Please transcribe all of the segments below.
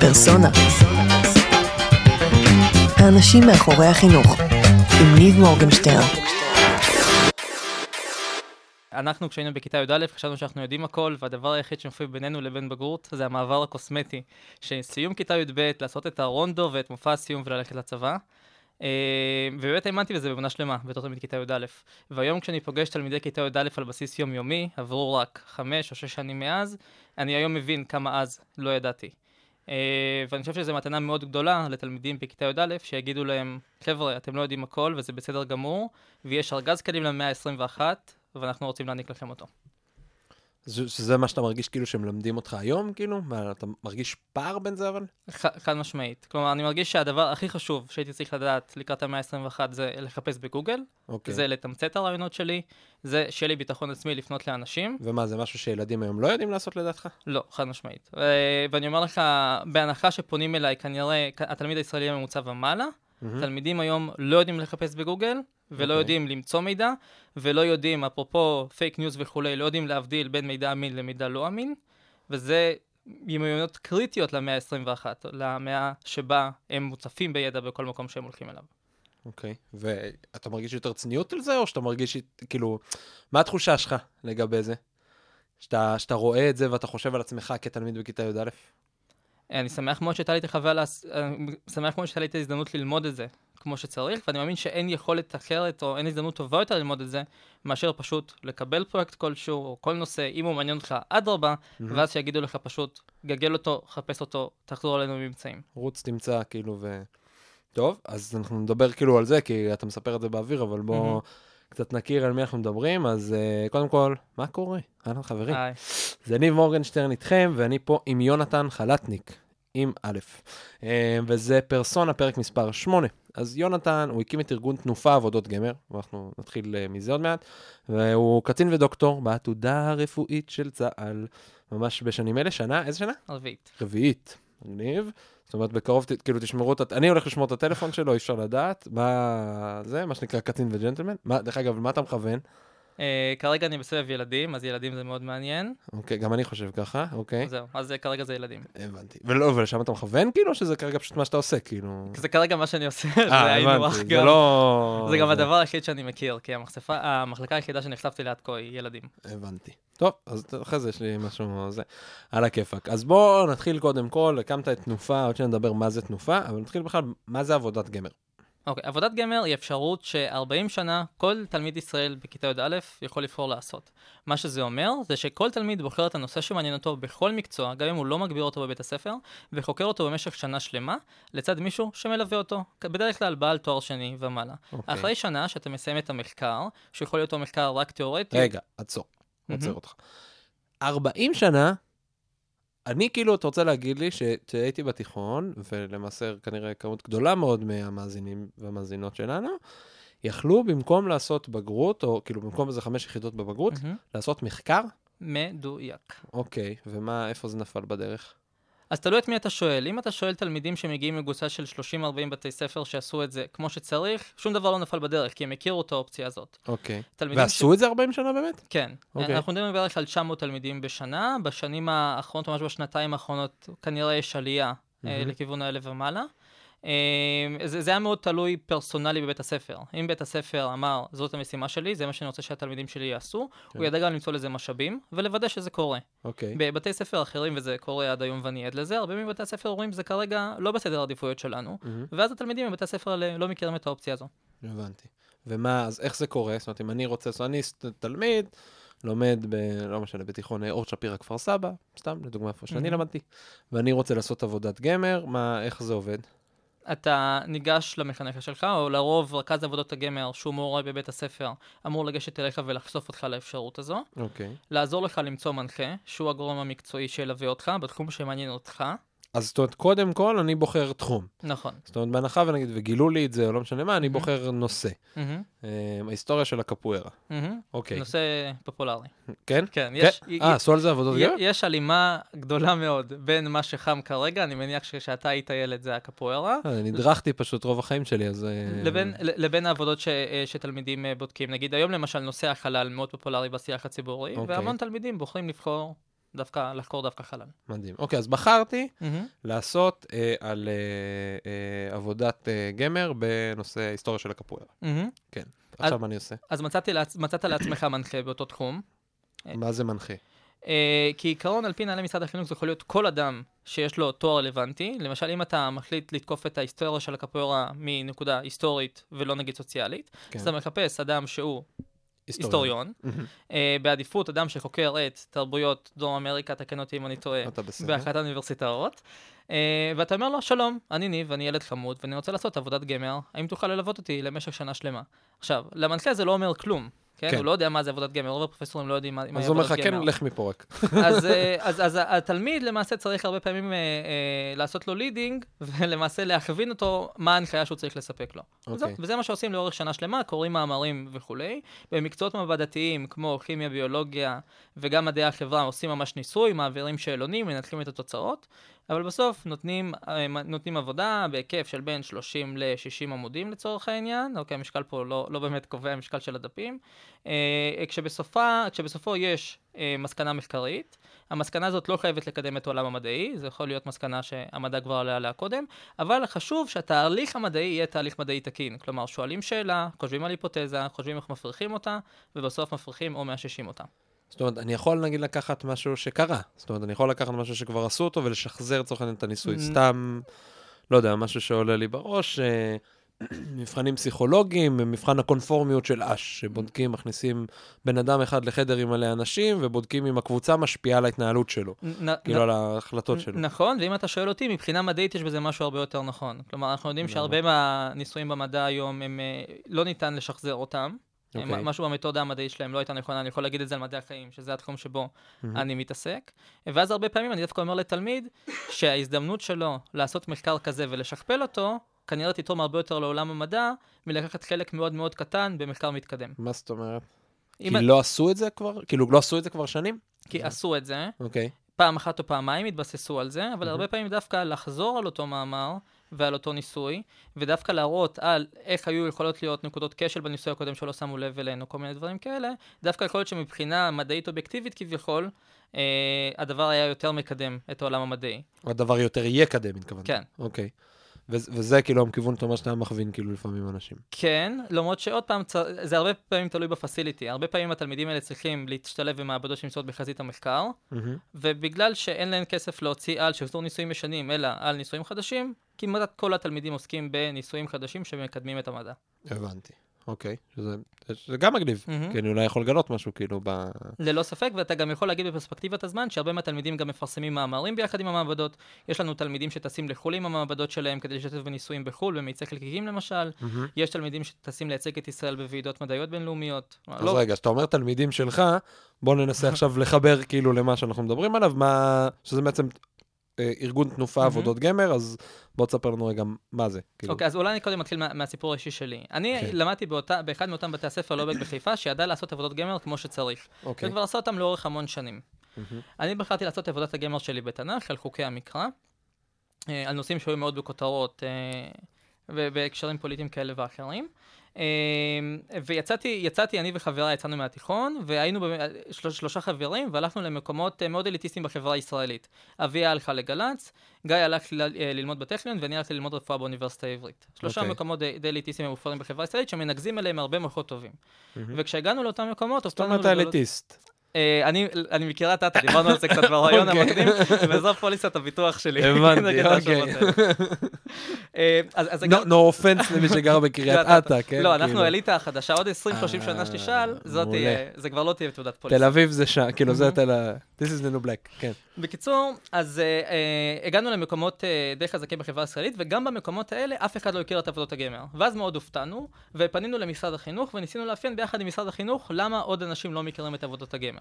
פרסונה. האנשים מאחורי החינוך, עם ניב מורגנשטרן. אנחנו כשהיינו בכיתה י"א חשבנו שאנחנו יודעים הכל, והדבר היחיד שמופיע בינינו לבין בגרות זה המעבר הקוסמטי. שסיום כיתה י"ב, לעשות את הרונדו ואת מופע הסיום וללכת לצבא. אה, ובאמת האמנתי בזה באמונה שלמה, בתור תלמיד כיתה י"א. והיום כשאני פוגש תלמידי כיתה י"א על בסיס יומיומי, עברו רק חמש או שש שנים מאז, אני היום מבין כמה אז לא ידעתי. אה, ואני חושב שזו מתנה מאוד גדולה לתלמידים בכיתה י"א, שיגידו להם, חבר'ה, אתם לא יודעים הכל וזה בסדר גמור, ויש ארגז כלים למאה ה-21, ואנחנו רוצים להעניק לכם אותו. זה- שזה מה שאתה מרגיש כאילו שהם מלמדים אותך היום, כאילו? מה, אתה מרגיש פער בין זה אבל? ח- חד משמעית. כלומר, אני מרגיש שהדבר הכי חשוב שהייתי צריך לדעת לקראת המאה ה-21 זה לחפש בגוגל, אוקיי. זה לתמצת את הרעיונות שלי, זה שיהיה לי ביטחון עצמי לפנות לאנשים. ומה, זה משהו שילדים היום לא יודעים לעשות לדעתך? לא, חד משמעית. ו- ואני אומר לך, בהנחה שפונים אליי, כנראה, התלמיד הישראלי הממוצע ומעלה, מהמם. תלמידים היום לא יודעים לחפש בגוגל, ולא אוקיי. יודעים למצוא מידע, ולא יודעים, אפרופו פייק ניוז וכולי, לא יודעים להבדיל בין מידע אמין למידע לא אמין, וזה מיומנויות קריטיות למאה ה-21, למאה שבה הם מוצפים בידע בכל מקום שהם הולכים אליו. אוקיי. ואתה מרגיש יותר צניעות על זה, או שאתה מרגיש, כאילו, מה התחושה שלך לגבי זה? שאתה, שאתה רואה את זה ואתה חושב על עצמך כתלמיד בכיתה י"א? אני שמח מאוד שהייתה לי את החוויה, שמח מאוד שהייתה לי את ההזדמנות ללמוד את זה כמו שצריך, ואני מאמין שאין יכולת אחרת או אין הזדמנות טובה יותר ללמוד את זה, מאשר פשוט לקבל פרויקט כלשהו או כל נושא, אם הוא מעניין אותך, אדרבה, ואז שיגידו לך פשוט, גגל אותו, חפש אותו, תחזור אלינו ממצאים. רוץ, תמצא, כאילו, ו... טוב, אז אנחנו נדבר כאילו על זה, כי אתה מספר את זה באוויר, אבל בוא מהמם. קצת נכיר על מי אנחנו מדברים. אז uh, קודם כל, מה קורה? אהלן חברים. היי. זה ניב מורגנשטרן איתכם, ואני פה עם יונתן חלטניק, עם א', אה, וזה פרסונה, פרק מספר 8. אז יונתן, הוא הקים את ארגון תנופה עבודות גמר, ואנחנו נתחיל אה, מזה עוד מעט, והוא קצין ודוקטור בעתודה הרפואית של צה"ל, ממש בשנים אלה, שנה, איזה שנה? רביעית. רביעית, מגניב. זאת אומרת, בקרוב, ת- כאילו, תשמרו את... אני הולך לשמור את הטלפון שלו, אי אפשר לדעת. מה זה? מה שנקרא קצין וג'נטלמן? מה, דרך אגב, מה אתה מכוון? אה, כרגע אני בסבב ילדים, אז ילדים זה מאוד מעניין. אוקיי, גם אני חושב ככה, אוקיי. זהו, אז אה, כרגע זה ילדים. הבנתי. ולא, ולשם אתה מכוון כאילו, שזה כרגע פשוט מה שאתה עושה, כאילו... זה כרגע מה שאני עושה, זה אה, היינו הבנתי, הך זה גם. לא... זה גם הדבר היחיד שאני מכיר, כי המחשפה, המחלקה היחידה שנחשפתי לעד כה היא ילדים. הבנתי. טוב, אז אחרי זה יש לי משהו זה, על הכיפאק. אז בואו נתחיל קודם כל, הקמת את תנופה, עוד שנדבר מה זה תנופה, אבל נתחיל בכלל, מה זה עבודת גמר? אוקיי, עבודת גמר היא אפשרות ש-40 שנה כל תלמיד ישראל בכיתה י"א יכול לבחור לעשות. מה שזה אומר, זה שכל תלמיד בוחר את הנושא שמעניין אותו בכל מקצוע, גם אם הוא לא מגביר אותו בבית הספר, וחוקר אותו במשך שנה שלמה, לצד מישהו שמלווה אותו, בדרך כלל בעל תואר שני ומעלה. אוקיי. אחרי שנה שאתה מסיים את המחקר, שיכול להיות אותו מחקר רק תיאורטי, רגע, עצור, עוצר מהמם. אותך. 40 שנה, אני כאילו, אתה רוצה להגיד לי שהייתי בתיכון, ולמעשה כנראה כמות גדולה מאוד מהמאזינים והמאזינות שלנו, יכלו במקום לעשות בגרות, או כאילו במקום איזה חמש יחידות בבגרות, מהמם. לעשות מחקר? מדויק. אוקיי, ומה, איפה זה נפל בדרך? אז תלוי את מי אתה שואל. אם אתה שואל תלמידים שמגיעים מקבוצה של 30-40 בתי ספר שעשו את זה כמו שצריך, שום דבר לא נפל בדרך, כי הם הכירו את האופציה הזאת. אוקיי. ועשו את זה 40 שנה באמת? כן. אוקיי. אנחנו מדברים בערך על 900 תלמידים בשנה. בשנים האחרונות, ממש בשנתיים האחרונות, כנראה יש עלייה מהמם. לכיוון האלה ומעלה. אה, זה, זה היה מאוד תלוי פרסונלי בבית הספר. אם בית הספר אמר, זאת המשימה שלי, זה מה שאני רוצה שהתלמידים שלי יעשו, כן. הוא ידע גם למצוא לזה משאבים, ולוודא שזה קורה. אוקיי. בבתי ספר אחרים, וזה קורה עד היום ואני עד לזה, הרבה מבתי הספר אומרים, זה כרגע לא בסדר העדיפויות שלנו, מהמם. ואז התלמידים בבתי הספר האלה לא מכירים את האופציה הזו. הבנתי. ומה, אז איך זה קורה? זאת אומרת, אם אני רוצה, זאת אומרת, אני תלמיד, לומד ב... לא משנה, בתיכון אה, אור שפירא כפר סבא, סתם, לדוגמה איפה שאני מהמם. למדתי, ואני רוצה לעשות עבודת גמר, מה, איך זה עובד? אתה ניגש למחנכת שלך, או לרוב רכז עבודות הגמר, שהוא מעורב בבית הספר, אמור לגשת אליך ולחשוף אותך לאפשרות הזו, אוקיי. לעזור לך למצוא מנחה, שהוא הגורם המקצועי שילווה אותך בתחום שמעניין אותך. אז זאת אומרת, קודם כל אני בוחר תחום. נכון. זאת אומרת, בהנחה ונגיד, וגילו לי את זה, או לא משנה מה, אני מהמם. בוחר נושא. מהמם, אה, ההיסטוריה של הקפוארה. מהמם. אוקיי. נושא פופולרי. כן? כן, יש... כן? אה, עשו על זה עבודות גמר? יש הלימה גדולה מאוד בין מה שחם כרגע, אני מניח שכשאתה היית ילד זה הקפוארה, אה, נדרכתי פשוט רוב החיים שלי, אז... אה, לבין, לבין העבודות ש, אה, שתלמידים בודקים. נגיד היום למשל נושא החלל מאוד פופולרי בשיח הציבורי, אוקיי. והמון תלמידים בוחרים לבחור דווקא לחקור דווקא חלל. מדהים. אוקיי, אז בחרתי מהמם. לעשות אה, על אה, אה, עבודת אה, גמר בנושא היסטוריה של הקפוארה. מהמם. כן. עכשיו מה אני עושה? אז מצאתי לעצ... מצאת לעצמך מנחה באותו תחום. אה. מה זה מנחה? אה, כעיקרון, על פי נהלי משרד החינוך, זה יכול להיות כל אדם שיש לו תואר רלוונטי. למשל, אם אתה מחליט לתקוף את ההיסטוריה של הקפוארה מנקודה היסטורית ולא נגיד סוציאלית, כן. אז אתה מחפש אדם שהוא היסטוריון. אה, בעדיפות אדם שחוקר את תרבויות דרום אמריקה, תקן אותי אם אני טועה. באחת האוניברסיטאות, אה, ואתה אומר לו, שלום, אני ניב, אני ילד חמוד, ואני רוצה לעשות עבודת גמר, האם תוכל ללוות אותי למשך שנה שלמה? עכשיו, למנחה זה לא אומר כלום. כן? הוא לא יודע מה זה עבודת גמר, רוב הפרופסורים לא יודעים מה מה אז היא הוא אומר עבודת לך, גמר. כן, לך מפה רק. אז, אה, אז, אז התלמיד למעשה צריך הרבה פעמים אה, אה, לעשות לו לידינג, ולמעשה להכווין אותו מה ההנחיה שהוא צריך לספק לו. אוקיי. וזה מה שעושים לאורך שנה שלמה, קוראים מאמרים וכולי. במקצועות מעבדתיים כמו כימיה, ביולוגיה וגם מדעי החברה עושים ממש ניסוי, מעבירים שאלונים, מנתחים את התוצאות, אבל בסוף נותנים, אה, נותנים עבודה בהיקף של בין 30 ל-60 עמודים לצורך העניין. אוקיי, המשקל פה לא, לא באמת קובע המשקל של הדפים. אה, כשבסופה, כשבסופו יש אה, מסקנה מחקרית, המסקנה הזאת לא חייבת לקדם את העולם המדעי, זה יכול להיות מסקנה שהמדע כבר עלה עליה קודם, אבל חשוב שהתהליך המדעי יהיה תהליך מדעי תקין. כלומר, שואלים שאלה, חושבים על היפותזה, חושבים איך מפריכים אותה, ובסוף מפריכים או מאששים אותה. זאת אומרת, אני יכול נגיד לקחת משהו שקרה. זאת אומרת, אני יכול לקחת משהו שכבר עשו אותו ולשחזר לצורך העניין את הניסוי. Mm. סתם, לא יודע, משהו שעולה לי בראש, אה, מבחנים פסיכולוגיים, מבחן הקונפורמיות של אש, שבודקים, מכניסים בן אדם אחד לחדר עם מלא אנשים, ובודקים אם הקבוצה משפיעה על ההתנהלות שלו, נ- כאילו נ- על ההחלטות שלו. נכון, ואם אתה שואל אותי, מבחינה מדעית יש בזה משהו הרבה יותר נכון. כלומר, אנחנו יודעים? שהרבה מהניסויים במדע היום, הם, אה, לא ניתן לשחזר אותם. אוקיי. okay. משהו במתודה המדעית שלהם לא הייתה נכונה, אני יכול להגיד את זה על מדעי החיים, שזה התחום שבו מהמם. אני מתעסק. ואז הרבה פעמים אני דווקא אומר לתלמיד שההזדמנות שלו לעשות מחקר כזה ולשכפל אותו, כנראה תתרום הרבה יותר לעולם המדע מלקחת חלק מאוד מאוד קטן במחקר מתקדם. מה זאת אומרת? כי את- לא עשו את זה כבר? כאילו, לא עשו את זה כבר שנים? כי עשו את זה, אוקיי. פעם אחת או פעמיים התבססו על זה, אבל מהמם. הרבה פעמים דווקא לחזור על אותו מאמר ועל אותו ניסוי, ודווקא להראות על איך היו יכולות להיות נקודות כשל בניסוי הקודם שלא שמו לב אלינו, כל מיני דברים כאלה, דווקא יכול להיות שמבחינה מדעית אובייקטיבית כביכול, אה, הדבר היה יותר מקדם את העולם המדעי. הדבר יותר יקדם, התכוונת. כן. אוקיי. ו- וזה כאילו הכיוון, אתה אומר שאתה מכווין כאילו לפעמים אנשים. כן, למרות שעוד פעם, זה הרבה פעמים תלוי בפסיליטי. הרבה פעמים התלמידים האלה צריכים להשתלב במעבדות שנמצאות בחזית המחקר, מהמם. ובגלל שאין להם כסף להוציא על שחזור ניסויים ישנים, אלא על ניסויים חדשים, כמעט כל התלמידים עוסקים בניסויים חדשים שמקדמים את המדע. הבנתי. אוקיי. שזה, זה גם מגניב. מהמם. כי אני אולי יכול לגלות משהו כאילו ב... ללא ספק, ואתה גם יכול להגיד בפרספקטיבת הזמן שהרבה מהתלמידים גם מפרסמים מאמרים ביחד עם המעבדות. יש לנו תלמידים שטסים לחו"ל עם המעבדות שלהם כדי להשתתף בניסויים בחו"ל, במאיצי חלקיקים למשל. מהמם. יש תלמידים שטסים לייצג את ישראל בוועידות מדעיות בינלאומיות. אז לא, רגע, כשאתה אומר תלמידים שלך, בוא ננסה עכשיו לחבר כאילו למה שאנחנו מדברים עליו, מה... שזה בעצם ארגון תנופה מהמם. עבודות גמר, אז בוא תספר לנו רגע מה זה. כאילו. אוקיי, אז אולי אני קודם מתחיל מה, מהסיפור האישי שלי. אני כן. למדתי באותה, באחד מאותם בתי הספר לובק בחיפה, שידע לעשות עבודות גמר כמו שצריך. אוקיי. וכבר עשה אותם לאורך המון שנים. מהמם. אני בחרתי לעשות עבודת הגמר שלי בתנ"ך, על חוקי המקרא, אה, על נושאים שהיו מאוד בכותרות אה, ובהקשרים פוליטיים כאלה ואחרים. אה, ויצאתי, יצאתי, אני וחבריי יצאנו מהתיכון, והיינו של, שלושה חברים, והלכנו למקומות אה, מאוד אליטיסטיים בחברה הישראלית. אביה הלכה לגל"צ, גיא הלך אה, ללמוד בטכניון, ואני הלכתי ללמוד רפואה באוניברסיטה העברית. שלושה אוקיי. מקומות די, די אליטיסטיים ומופרים בחברה הישראלית, שמנגזים אליהם הרבה מוחות טובים. מהמם. וכשהגענו לאותם מקומות, זאת אומרת האליטיסט. אה, אני, אני מכירה את אתה, דיברנו על זה קצת ברעיון אוקיי. המקדים, וזו פוליסת הביטוח שלי. הבנתי, אוקיי. אה, No offense למי שגר בקריית לא, אתא, כן? לא, אנחנו כאילו. האליטה החדשה, עוד 20-30 שנה אה, שתשאל. תהיה, זה כבר לא תהיה תעודת פוליסה. תל אביב זה שם, כאילו זה. תל ה... This is the new black, כן. בקיצור, אז אה, אה, הגענו למקומות אה, די חזקים בחברה הישראלית, וגם במקומות האלה אף אחד לא הכיר את עבודות הגמר. ואז מאוד הופתענו, ופנינו למשרד החינוך, וניסינו לאפיין ביחד עם משרד החינוך למה עוד אנשים לא מכירים את עבודות הגמר.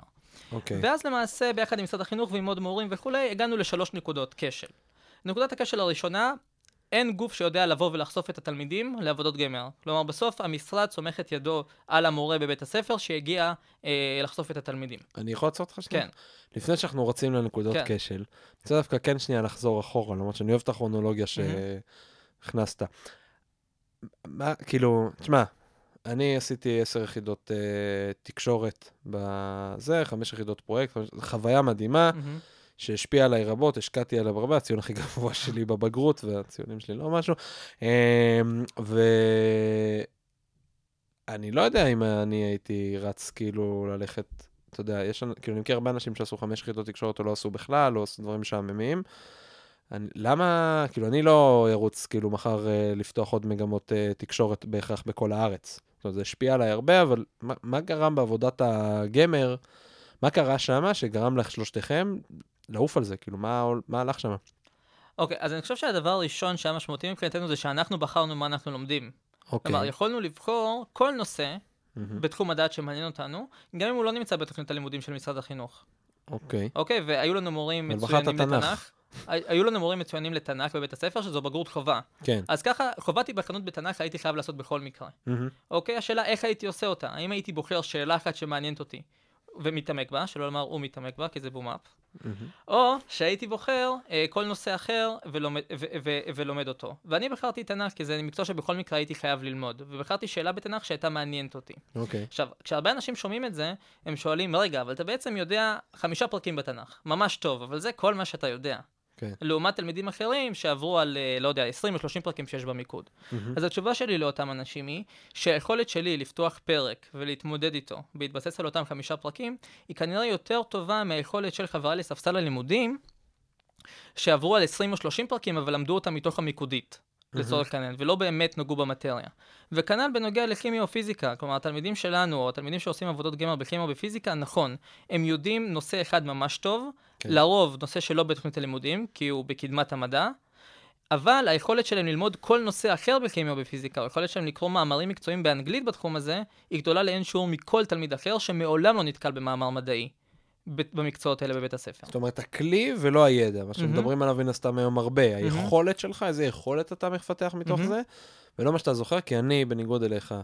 אוקיי. ואז למעשה, ביחד עם משרד החינוך ועם עוד מורים וכולי, הגענו לשלוש נקודות כשל. נקודת הכשל הראשונה, אין גוף שיודע לבוא ולחשוף את התלמידים לעבודות גמר. כלומר, בסוף המשרד סומך את ידו על המורה בבית הספר שהגיע אה, לחשוף את התלמידים. אני יכול לעצור אותך שנייה? כן. לפני שאנחנו רצים לנקודות כן. כשל, אני רוצה דווקא כן שנייה לחזור אחורה, למרות שאני אוהב את הכרונולוגיה. שהכנסת. מה, כאילו, תשמע, אני עשיתי עשר יחידות אה, תקשורת בזה, חמש יחידות פרויקט. חוויה מדהימה, מהמם. שהשפיעה עליי רבות, השקעתי עליו הרבה, הציון הכי גבוה שלי בבגרות, והציונים שלי לא משהו. אה, ואני לא יודע אם אני הייתי רץ כאילו ללכת, אתה יודע, יש, כאילו, אני מכיר הרבה אנשים שעשו חמש יחידות תקשורת או לא עשו בכלל, או עשו דברים משעממים. אני, למה, כאילו, אני לא ארוץ, כאילו, מחר אה, לפתוח עוד מגמות אה, תקשורת בהכרח בכל הארץ. זאת אומרת, זה השפיע עליי הרבה, אבל מה, מה גרם בעבודת הגמר, מה קרה שם שגרם לך שלושתכם לעוף על זה? כאילו, מה, מה הלך שם? אוקיי, אז אני חושב שהדבר הראשון שהיה משמעותי מבחינתנו זה שאנחנו בחרנו מה אנחנו לומדים. אוקיי. כלומר, יכולנו לבחור כל נושא מהמם. בתחום הדעת שמעניין אותנו, גם אם הוא לא נמצא בתוכנית הלימודים של משרד החינוך. אוקיי. אוקיי, והיו לנו מורים מצוינים תנ"ך. לתנ"ך. הי- היו לנו מורים מצוינים לתנ"ך בבית הספר, שזו בגרות חובה. כן. אז ככה, חובת היבחנות בתנ"ך הייתי חייב לעשות בכל מקרה. מהמם. אוקיי, השאלה איך הייתי עושה אותה? האם הייתי בוחר שאלה אחת שמעניינת אותי ומתעמק בה, שלא לומר הוא מתעמק בה, כי זה בום-אפ. או שהייתי בוחר אה, כל נושא אחר ולומד, ו- ו- ולומד אותו. ואני בחרתי תנ"ך כי זה מקצוע שבכל מקרה הייתי חייב ללמוד, ובחרתי שאלה בתנ"ך שהייתה מעניינת אותי. אוקיי. עכשיו, כשהרבה אנשים שומעים את זה, הם שואלים, רגע, אבל אתה בעצם יודע חמישה פרקים בתנ"ך, ממש טוב, אבל זה כל מה שאתה יודע. כן. לעומת תלמידים אחרים שעברו על, אה, לא יודע, 20 או 30 פרקים שיש במיקוד. מהמם. אז התשובה שלי לאותם אנשים היא שהיכולת שלי לפתוח פרק ולהתמודד איתו בהתבסס על אותם חמישה פרקים, היא כנראה יותר טובה מהיכולת של חברה לספסל הלימודים, שעברו על 20 או 30 פרקים, אבל למדו אותם מתוך המיקודית. לצורך העניין, ולא באמת נגעו במטריה. וכנ"ל בנוגע לכימיה או פיזיקה, כלומר, התלמידים שלנו, או התלמידים שעושים עבודות גמר בכימיה או בפיזיקה, נכון, הם יודעים נושא אחד ממש טוב, כן. לרוב נושא שלא בתוכנית הלימודים, כי הוא בקדמת המדע, אבל היכולת שלהם ללמוד כל נושא אחר בכימיה או בפיזיקה, או היכולת שלהם לקרוא מאמרים מקצועיים באנגלית בתחום הזה, היא גדולה לאין שיעור מכל תלמיד אחר שמעולם לא נתקל במאמר מדעי במקצועות האלה בבית הספר. זאת אומרת, הכלי ולא הידע, מה. שמדברים עליו מן הסתם היום הרבה. היכולת שלך, איזה יכולת אתה מפתח מתוך. זה, ולא מה שאתה זוכר, כי אני, בניגוד אליך,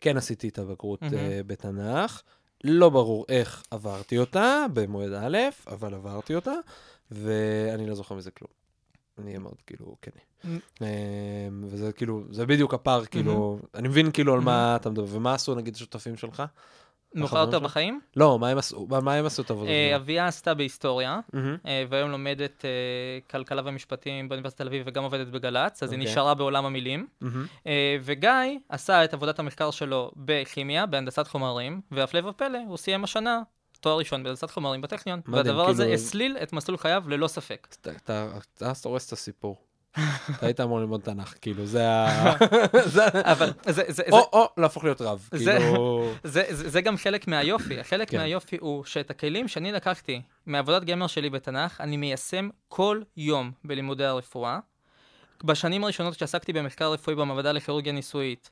כן עשיתי את הבגרות. אה, בתנ"ך. לא ברור איך עברתי אותה במועד א', אבל עברתי אותה, ואני לא זוכר מזה כלום. אני אהיה מאוד כאילו כן. וזה כאילו, זה בדיוק הפער, כאילו, אני מבין כאילו על מה אתה מדבר, ומה עשו נגיד השותפים שלך? מאוחר יותר? בחיים, לא, מה הם עשו, מה- הם עשו את עבודת אה? אביה עשתה בהיסטוריה. אה, והיום לומדת אה, כלכלה ומשפטים באוניברסיטת תל אביב וגם עובדת בגל"צ, אז היא אוקיי. נשארה בעולם המילים. וגיא עשה את עבודת המחקר שלו בכימיה, בהנדסת חומרים, והפלא ופלא, הוא סיים השנה תואר ראשון בהנדסת חומרים בטכניון. מדהים, והדבר הזה כאילו- הסליל את מסלול חייו ללא ספק. אתה- הורס את הסיפור. אתה היית אמור ללמוד תנ"ך, כאילו, זה ה... אבל זה, זה, זה, או, או, להפוך להיות רב, כאילו... זה, זה, זה גם חלק מהיופי. חלק כן. מהיופי הוא שאת הכלים שאני לקחתי מעבודת גמר שלי בתנ"ך, אני מיישם כל יום בלימודי הרפואה. בשנים הראשונות כשעסקתי במחקר רפואי במעבדה לכירורגיה ניסויית,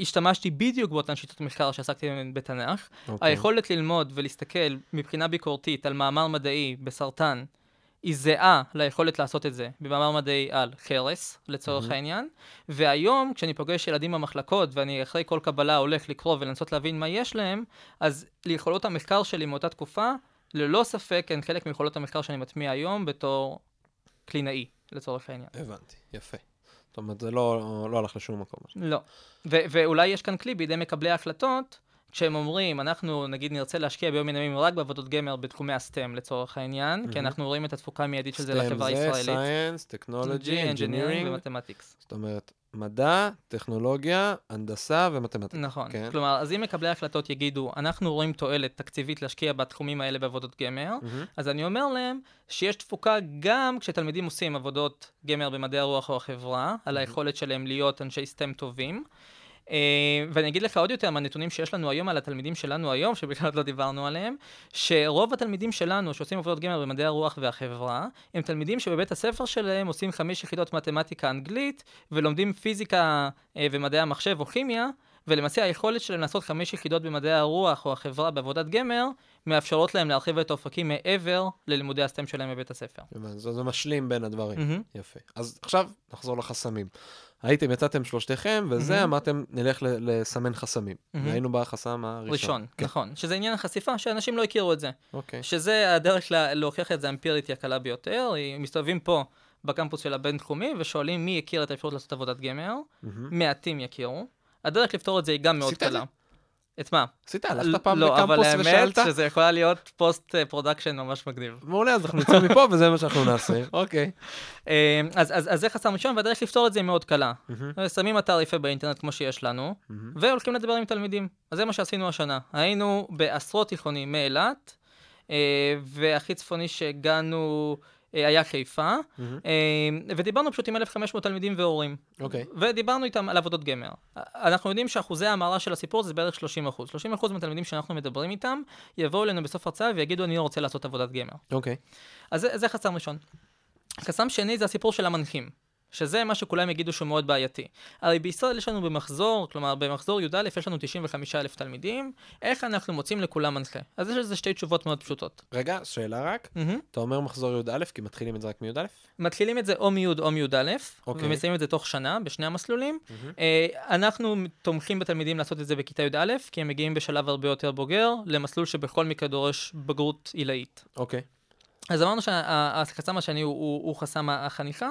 השתמשתי בדיוק באותן שיטות מחקר שעסקתי בהן בתנ"ך. אוקיי. היכולת ללמוד ולהסתכל מבחינה ביקורתית על מאמר מדעי בסרטן היא זהה ליכולת לעשות את זה במאמר מדעי על חרס, לצורך מהמם. העניין. והיום, כשאני פוגש ילדים במחלקות, ואני אחרי כל קבלה הולך לקרוא ולנסות להבין מה יש להם, אז ליכולות המחקר שלי מאותה תקופה, ללא ספק הן חלק מיכולות המחקר שאני מטמיע היום בתור קלינאי, לצורך העניין. הבנתי, יפה. זאת אומרת, זה לא לא הלך לשום מקום. לא. ו- ואולי יש כאן כלי בידי מקבלי ההחלטות, כשהם אומרים, אנחנו נגיד נרצה להשקיע ביום מן הימים רק בעבודות גמר בתחומי ה STEM לצורך העניין, כי מהמם. אנחנו רואים את התפוקה המיידית של זה לחברה זה הישראלית. science, technology, engineering. ו mathematics. זאת אומרת, מדע, טכנולוגיה, הנדסה ומתמטיקה. נכון. כן. כלומר, אז אם מקבלי ההחלטות יגידו, אנחנו רואים תועלת תקציבית להשקיע בתחומים האלה בעבודות גמר, מהמם. אז אני אומר להם שיש תפוקה גם כשתלמידים עושים עבודות גמר במדעי הרוח או החברה, על היכולת שלהם להיות אנשי סטם טובים. Uh, ואני אגיד לך עוד יותר מהנתונים שיש לנו היום על התלמידים שלנו היום, שבכלל עוד לא דיברנו עליהם, שרוב התלמידים שלנו שעושים עבודות גמר במדעי הרוח והחברה, הם תלמידים שבבית הספר שלהם עושים חמש יחידות מתמטיקה אנגלית, ולומדים פיזיקה uh, ומדעי המחשב או כימיה, ולמעשה היכולת שלהם לעשות חמש יחידות במדעי הרוח או החברה בעבודת גמר, מאפשרות להם להרחיב את האופקים מעבר ללימודי הסטם שלהם בבית הספר. זה זה משלים בין הדברים. יפה. אז עכשיו נחזור לחסמים. הייתם, יצאתם שלושתכם, וזה מהמם. אמרתם, נלך לסמן חסמים. מהמם. והיינו בחסם הראשון. ראשון, כן. נכון. שזה עניין החשיפה, שאנשים לא הכירו את זה. אוקיי. שזה הדרך לה, להוכיח את זה אמפירית היא הקלה ביותר. היא- מסתובבים פה בקמפוס של הבינתחומי ושואלים מי הכיר את האפשרות לעשות עבודת גמר. מהמם. מעטים יכירו. הדרך לפתור את זה היא גם מאוד קלה. את מה? עשית, הלכת פעם לא, אבל לקמפוס האמת ושאלת? שזה יכולה להיות post production ממש מגניב. מעולה, אז אנחנו נצא מפה וזה מה שאנחנו נעשה. אוקיי. אה, אז, אז, אז זה חסם ראשון, והדרך לפתור את זה היא מאוד קלה. שמים אתר יפה באינטרנט כמו שיש לנו. והולכים לדבר עם תלמידים. אז זה מה שעשינו השנה. היינו בעשרות תיכונים מאילת, אה, והכי צפוני שהגענו היה חיפה. אה, ודיברנו פשוט עם 1,500 תלמידים והורים. אוקיי. ודיברנו איתם על עבודות גמר. אנחנו יודעים שאחוזי ההמרה של הסיפור זה בערך 30 אחוז. 30 אחוז מהתלמידים שאנחנו מדברים איתם, יבואו אלינו בסוף הרצאה ויגידו, אני לא רוצה לעשות עבודת גמר. אוקיי. אז זה, זה חסם ראשון. חסם שני זה הסיפור של המנחים, שזה מה שכולם יגידו שהוא מאוד בעייתי. הרי בישראל יש לנו במחזור, כלומר במחזור י"א יש לנו 95 אלף תלמידים, איך אנחנו מוצאים לכולם מנחה? אז יש לזה שתי תשובות מאוד פשוטות. רגע, שאלה רק. מהמם. אתה אומר מחזור י"א, כי מתחילים את זה רק מי"א? מתחילים את זה או מי' או מי"א, אוקיי. ומסיימים את זה תוך שנה בשני המסלולים. אה, אנחנו תומכים בתלמידים לעשות את זה בכיתה י"א, כי הם מגיעים בשלב הרבה יותר בוגר, למסלול שבכל מקרה דורש בגרות עילאית. אוקיי. אז אמרנו שהחסם השני הוא, הוא, הוא חסם החניכה,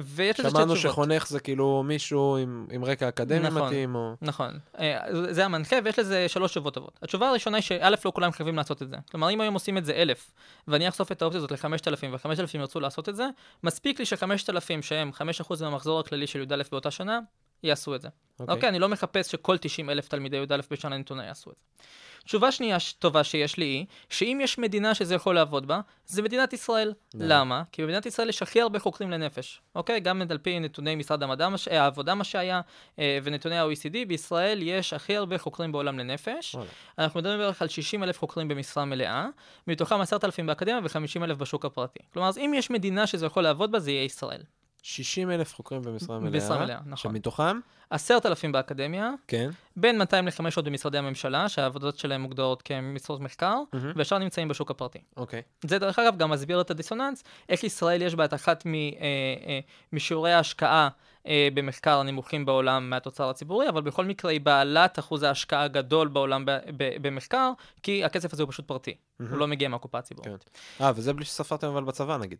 ויש לזה שתי שמענו. שחונך זה כאילו מישהו עם עם רקע אקדמי נכון. מתאים, או... נכון, אה, זה המנחה ויש לזה שלוש תשובות טובות. התשובה הראשונה היא שא' לא כולם חייבים לעשות את זה. כלומר אם היום עושים את זה אלף, ואני אחשוף את האופציה הזאת ל-5,000 ו-5,000 ירצו לעשות את זה, מספיק לי ש-5,000 שהם 5% מהמחזור הכללי של י"א באותה שנה, יעשו את זה. אוקיי, okay, אני לא מחפש שכל 90 אלף תלמידי י"א בשנה נתונה יעשו את זה. תשובה שנייה טובה שיש לי היא, שאם יש מדינה שזה יכול לעבוד בה, זה מדינת ישראל. למה? למה? כי במדינת ישראל יש הכי הרבה חוקרים לנפש, אוקיי? גם על פי נתוני משרד המדע, מש- אה, העבודה מה שהיה, אה, ונתוני ה-OECD, בישראל יש הכי הרבה חוקרים בעולם לנפש. וואלה. אנחנו מדברים בערך על 60 אלף חוקרים במשרה מלאה, מתוכם 10,000 באקדמיה ו-50 אלף בשוק הפרטי. כלומר, אז אם יש מדינה שזה יכול לעבוד בה, זה יהיה ישראל. 60 אלף חוקרים במשרה מלאה. במשרה מלאה, נכון. שמתוכם? 10,000 באקדמיה, כן. בין 200 ל-500 במשרדי הממשלה, שהעבודות שלהם מוגדרות כמשרות מחקר, מהמם. והשאר נמצאים בשוק הפרטי. אוקיי. זה דרך אגב גם מסביר את הדיסוננס, איך ישראל יש בה את אחת מ, אה, אה, משיעורי ההשקעה אה, במחקר הנמוכים בעולם מהתוצר הציבורי, אבל בכל מקרה היא בעלת אחוז ההשקעה הגדול בעולם ב, ב, במחקר, כי הכסף הזה הוא פשוט פרטי, מהמם. הוא לא מגיע מהקופה הציבורית. אה, וזה בלי שספרתם אבל בצבא נגיד.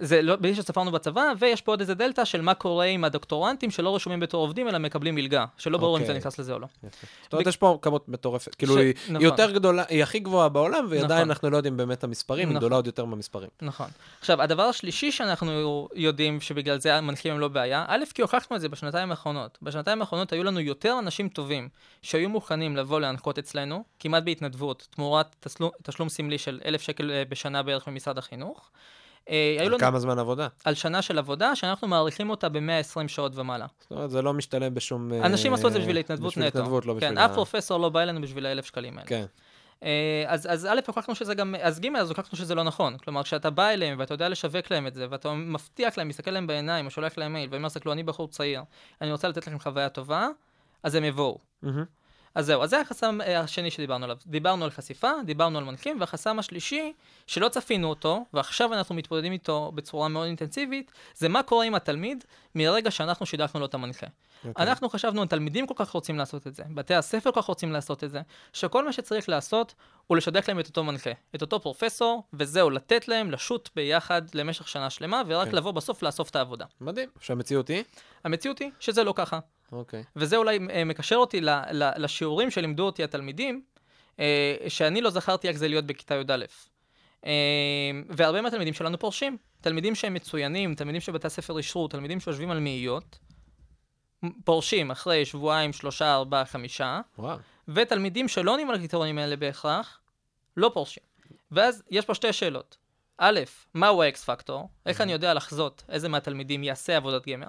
זה לא, בלי שספרנו בצבא, ויש פה עוד איזה דלתא של מה קורה עם הדוקטורנטים שלא רשומים בתור עובדים, אלא מקבלים מלגה, שלא ברור אם זה אוקיי. נכנס לזה או לא. יפה. זאת אומרת, יש פה כמות מטורפת. כאילו, היא נכון. יותר גדולה, היא הכי גבוהה בעולם, ועדיין נכון. אנחנו לא יודעים באמת את המספרים, היא נכון. גדולה עוד יותר מהמספרים. נכון. עכשיו, הדבר השלישי שאנחנו יודעים שבגלל זה המנחים הם לא בעיה, א', כי הוכחנו את זה בשנתיים האחרונות. בשנתיים האחרונות היו לנו יותר אנשים טובים שהיו מוכנים לבוא להנחות אצלנו, כמעט בהתנדבות, תמורת תשלום, תשלום סמלי של אלף שקל אה, בשנה בערך ממשרד החינוך. אה, על לנו כמה זמן עבודה? על שנה של עבודה, שאנחנו מעריכים אותה ב-120 שעות ומעלה. זאת אומרת, זה לא משתלם בשום... אה, אנשים עשו את זה בשביל ההתנדבות בשביל נטו. התנדבות, לא בשביל... כן, אף פרופסור לא בא אלינו בשביל האלף שקלים האלה. כן. אה, אז, אז א', הוכחנו שזה גם, אז ג', אז הוכחנו שזה לא נכון. כלומר, כשאתה בא אליהם ואתה יודע לשווק להם את זה, ואתה מבטיח להם, מסתכל להם בעיניים, או שולח להם מייל, ואומר, תסתכלו, אני בחור צעיר, אני רוצה לתת לכם חוויה טובה, אז הם יבואו. מהמם. אז זהו, אז זה החסם אה, השני שדיברנו עליו. דיברנו על חשיפה, דיברנו על מנחים, והחסם השלישי, שלא צפינו אותו, ועכשיו אנחנו מתמודדים איתו בצורה מאוד אינטנסיבית, זה מה קורה עם התלמיד מרגע שאנחנו שידכנו לו את המנחה. אוקיי. אנחנו חשבנו, התלמידים כל כך רוצים לעשות את זה, בתי הספר כל כך רוצים לעשות את זה, שכל מה שצריך לעשות הוא לשדך להם את אותו מנחה, את אותו פרופסור, וזהו, לתת להם לשוט ביחד למשך שנה שלמה, ורק כן. לבוא בסוף לאסוף את העבודה. מדהים. שהמציאות היא? המציאות היא שזה לא ככה. אוקיי. וזה אולי אה, מקשר אותי לשיעורים שלימדו אותי התלמידים, אה, שאני לא זכרתי איך זה להיות בכיתה י"א. אה, והרבה מהתלמידים שלנו פורשים. תלמידים שהם מצוינים, תלמידים שבתי הספר אישרו, תלמידים שיושבים על מאיות, פורשים אחרי שבועיים, שלושה, ארבעה, חמישה, וואו. ותלמידים שלא עונים על הקריטריונים האלה בהכרח, לא פורשים. ואז יש פה שתי שאלות. א', מהו האקס פקטור? איך אני יודע לחזות איזה מהתלמידים יעשה עבודת גמר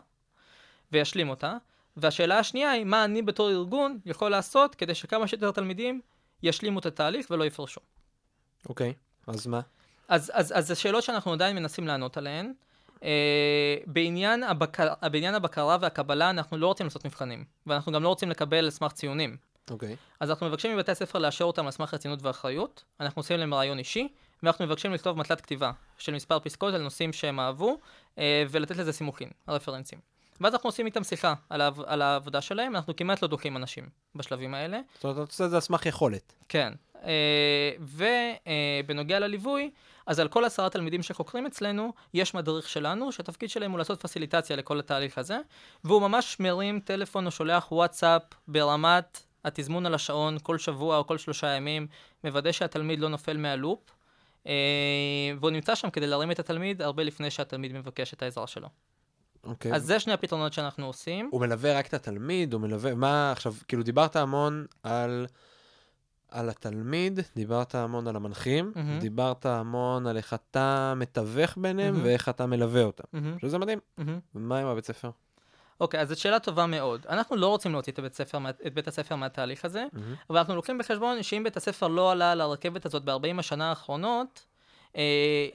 וישלים אותה? והשאלה השנייה היא, מה אני בתור ארגון יכול לעשות כדי שכמה שיותר תלמידים ישלימו את התהליך ולא יפרשו. אוקיי. אז מה? אז, אז, אז זה שאלות שאנחנו עדיין מנסים לענות עליהן. אה, בעניין, הבקר, בעניין הבקרה והקבלה אנחנו לא רוצים לעשות מבחנים, ואנחנו גם לא רוצים לקבל על סמך ציונים. אוקיי. אז אנחנו מבקשים מבתי הספר לאשר אותם על סמך רצינות ואחריות, אנחנו עושים להם רעיון אישי, ואנחנו מבקשים לכתוב מטלת כתיבה של מספר פסקאות על נושאים שהם אהבו, אה, ולתת לזה סימוכין, רפרנסים. ואז אנחנו עושים איתם שיחה על, העב, על העבודה שלהם, אנחנו כמעט לא דוחים אנשים בשלבים האלה. זאת אומרת, אתה עושה את זה על סמך יכולת. כן. ובנוגע לליווי, אז על כל עשרה תלמידים שחוקרים אצלנו, יש מדריך שלנו, שהתפקיד שלהם הוא לעשות פסיליטציה לכל התהליך הזה, והוא ממש מרים טלפון או שולח וואטסאפ ברמת התזמון על השעון כל שבוע או כל שלושה ימים, מוודא שהתלמיד לא נופל מהלופ, אה, והוא נמצא שם כדי להרים את התלמיד הרבה לפני שהתלמיד מבקש את העזרה שלו. אוקיי. אז זה שני הפתרונות שאנחנו עושים. הוא מלווה רק את התלמיד, הוא מלווה, מה, עכשיו, כאילו דיברת המון על, על התלמיד, דיברת המון על המנחים, מהמם. דיברת המון על איך אתה מתווך ביניהם מהמם. ואיך אתה מלווה אותם. מהמם, שזה מדהים. מהמם. ומה עם הבית ספר? אוקיי, אז זו שאלה טובה מאוד. אנחנו לא רוצים להוציא את בית, הספר, מה- את בית הספר מהתהליך הזה, מהמם. אבל אנחנו לוקחים בחשבון שאם בית הספר לא עלה על הרכבת הזאת ב-40 השנה האחרונות,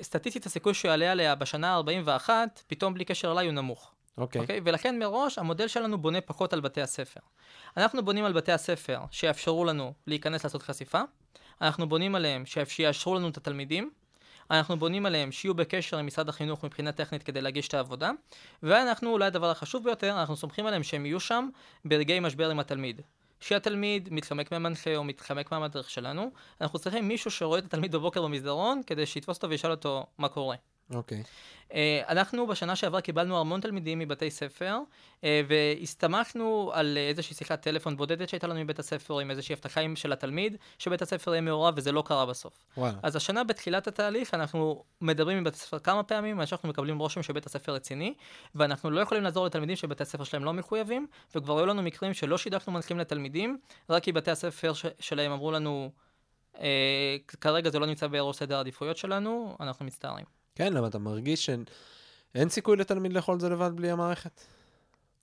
סטטיסטית הסיכוי שהוא יעלה עליה בשנה ה-41, פתאום בלי קשר אליי הוא נמוך. אוקיי. אוקיי? ולכן מראש המודל שלנו בונה פחות על בתי הספר. אנחנו בונים על בתי הספר שיאפשרו לנו להיכנס לעשות חשיפה, אנחנו בונים עליהם שיאשרו לנו את התלמידים, אנחנו בונים עליהם שיהיו בקשר עם משרד החינוך מבחינה טכנית כדי להגיש את העבודה, ואנחנו, אולי הדבר החשוב ביותר, אנחנו סומכים עליהם שהם יהיו שם ברגעי משבר עם התלמיד. שהתלמיד מתחמק מהמנחה או מתחמק מהמדריך שלנו, אנחנו צריכים מישהו שרואה את התלמיד בבוקר במסדרון, כדי שיתפוס אותו וישאל אותו מה קורה. אוקיי. אה, אנחנו בשנה שעברה קיבלנו המון תלמידים מבתי ספר, אה, והסתמכנו על איזושהי שיחת טלפון בודדת שהייתה לנו מבית הספר, עם איזושהי הבטחה של התלמיד, שבית הספר יהיה מעורב, וזה לא קרה בסוף. וואלה. אז השנה בתחילת התהליך אנחנו מדברים עם בית הספר כמה פעמים, עד שאנחנו מקבלים רושם שבית הספר רציני, ואנחנו לא יכולים לעזור לתלמידים שבתי הספר שלהם לא מחויבים, וכבר היו לנו מקרים שלא שידכנו מנחים לתלמידים, רק כי בתי הספר ש- שלהם אמרו לנו, אה, כרגע זה לא נמצא בראש סדר העדיפויות שלנו, אנחנו מצטערים. כן, למה אתה מרגיש שאין סיכוי לתלמיד לאכול את זה לבד בלי המערכת?